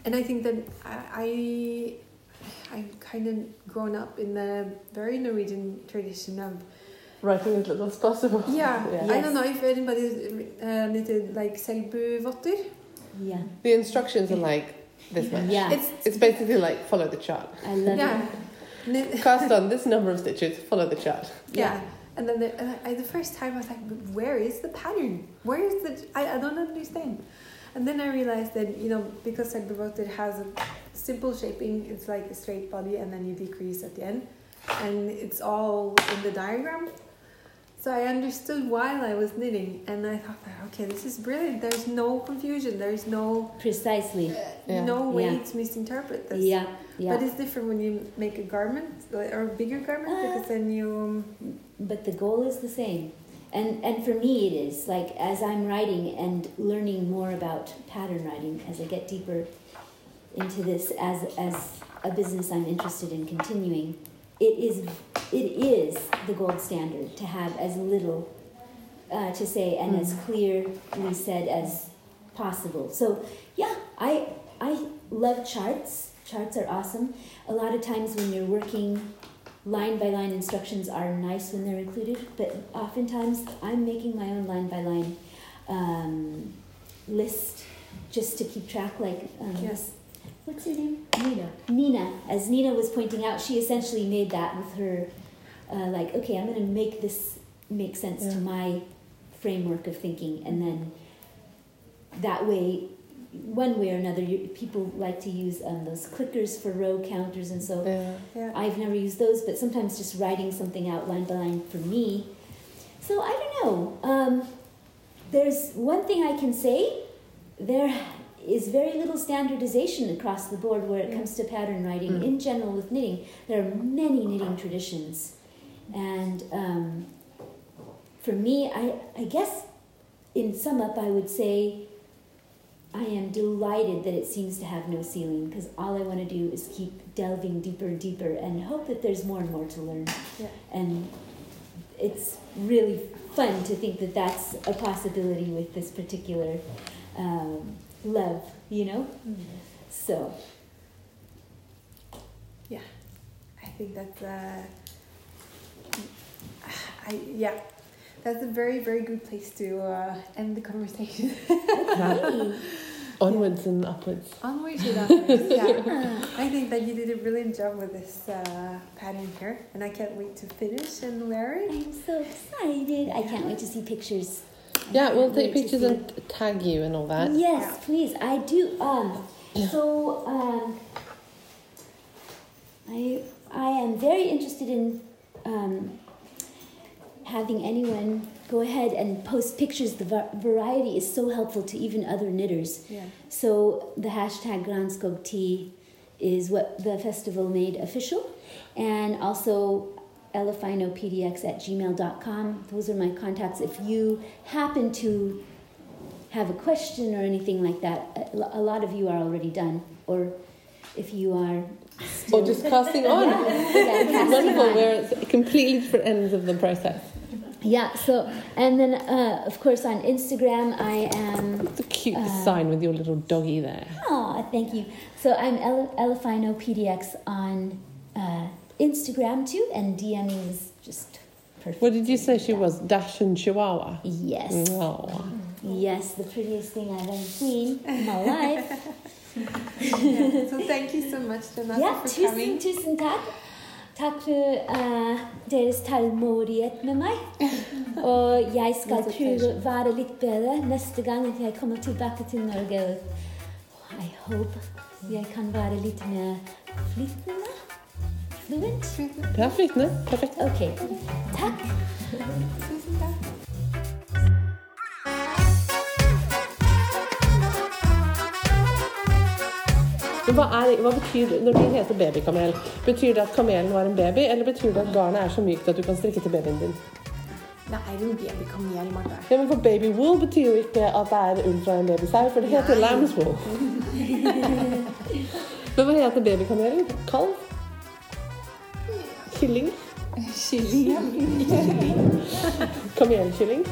Speaker 2: and I think that I, I, I kind of grown up in the very Norwegian tradition of
Speaker 1: Writing as little as possible. [LAUGHS]
Speaker 2: yeah. [LAUGHS]
Speaker 1: Yeah.
Speaker 2: I don't know if anybody uh, knitted like selbuvotter.
Speaker 3: Yeah.
Speaker 1: The instructions are like this much.
Speaker 3: Yeah.
Speaker 2: It's
Speaker 1: It's basically like follow the chart.
Speaker 3: I love
Speaker 2: yeah.
Speaker 3: it. [LAUGHS]
Speaker 1: Cast on this number of stitches, follow the chart.
Speaker 2: Yeah. And then the, and I, the first time I was like, but where is the pattern? Where is the, I, I don't understand. And then I realized that, you know, because Selbuvotter has a simple shaping, it's like a straight body and then you decrease at the end. And it's all in the diagram. So I understood while I was knitting and I thought, that, okay, this is brilliant. There's no confusion. There's no,
Speaker 3: Precisely.
Speaker 1: Yeah.
Speaker 2: no way
Speaker 3: Yeah.
Speaker 2: to misinterpret this.
Speaker 3: Yeah. Yeah.
Speaker 2: But it's different when you make a garment or a bigger garment
Speaker 3: Uh,
Speaker 2: because then you, um,
Speaker 3: but the goal is the same and and for me it is like as i'm writing and learning more about pattern writing as i get deeper into this as as a business i'm interested in continuing it is it is the gold standard to have as little uh, to say and as clearly said as possible so yeah i i love charts charts are awesome a lot of times when you're working line by line instructions are nice when they're included, but oftentimes I'm making my own line by line um, list just to keep track. Like, um,
Speaker 2: Yes.
Speaker 3: what's your name?
Speaker 4: Nina.
Speaker 3: Nina. As Nina was pointing out, she essentially made that with her, uh, like, okay, I'm going to make this make sense to my framework of thinking, and then that way. One way or another, you, people like to use um, those clickers for row counters, and so
Speaker 1: Yeah.
Speaker 2: yeah.
Speaker 3: I've never used those, but sometimes just writing something out line by line for me. So I don't know. Um, there's one thing I can say. There is very little standardization across the board where it
Speaker 2: Yeah.
Speaker 3: comes to pattern writing.
Speaker 1: Mm.
Speaker 3: In general, with knitting, there are many knitting traditions, and um, for me, I I guess in sum up, I would say. I am delighted that it seems to have no ceiling because all I want to do is keep delving deeper and deeper and hope that there's more and more to learn.
Speaker 2: Yeah.
Speaker 3: And it's really fun to think that that's a possibility with this particular um, love, you know? So, Yeah,
Speaker 2: I think that uh, I, yeah, that's a very, very good place to uh, end the conversation. [LAUGHS]
Speaker 1: Onwards and upwards.
Speaker 2: Onwards and [LAUGHS] upwards. Yeah, I think that you did a brilliant job with this uh, pattern here, and I can't wait to finish and wear it.
Speaker 3: I'm so excited. I can't wait to see pictures.
Speaker 1: Yeah, we'll take pictures and tag you and all that.
Speaker 3: Yes, please. I do. Um, so um, I I am very interested in um, having anyone go ahead and post pictures. The va- variety is so helpful to even other knitters.
Speaker 2: Yeah.
Speaker 3: So the hashtag Granskog Tee is what the festival made official, and also elefinopdx at gmail.com. Those are my contacts. If you happen to have a question or anything like that, a lot of you are already done. Or if you are still
Speaker 1: Or just casting on. [LAUGHS]
Speaker 3: Yeah, yeah, casting
Speaker 1: Wonderful.
Speaker 3: on.
Speaker 1: We're at completely different ends of the process.
Speaker 3: Yeah, so and then uh, of course on Instagram I am
Speaker 1: It's a cute
Speaker 3: Uh,
Speaker 1: sign with your little doggy there.
Speaker 3: Oh, thank you. So I'm Ele- Elefino PDX on Instagram too, and DMing is just perfect.
Speaker 1: What did you say she was? Dachshund Chihuahua?
Speaker 3: Yes,
Speaker 1: Oh.
Speaker 3: yes, the prettiest thing I've ever seen in my life.
Speaker 2: Yeah. [LAUGHS] [LAUGHS] So thank you so much, Renata,
Speaker 3: Ja,
Speaker 2: for
Speaker 3: tusen,
Speaker 2: coming.
Speaker 3: tusen takk. Takk for eh, deres tålmodighet med meg. [LAUGHS] Og jeg skal prøve å være litt bedre neste gang at jeg kommer tilbake til Norge. Og I hope jeg kan være litt mer flytende. Fluent.
Speaker 1: Det er flytende. Perfekt.
Speaker 3: Ok, takk.
Speaker 2: Tusen takk.
Speaker 1: Hva, er, hva betyr det når de heter babykamel? Betyr det at kamelen var en baby, eller betyr det at garnet er så mykt at du kan strikke til babyen din?
Speaker 2: Det er jo babykamel, Marte.
Speaker 1: Ja, men for baby wool betyr jo ikke at det er ull fra en babysau, for det heter lambswool. [LAUGHS] men hva heter babykamelen? Kalv? Kylling?
Speaker 2: Kylling, ja. [LAUGHS]
Speaker 1: Kamelkylling?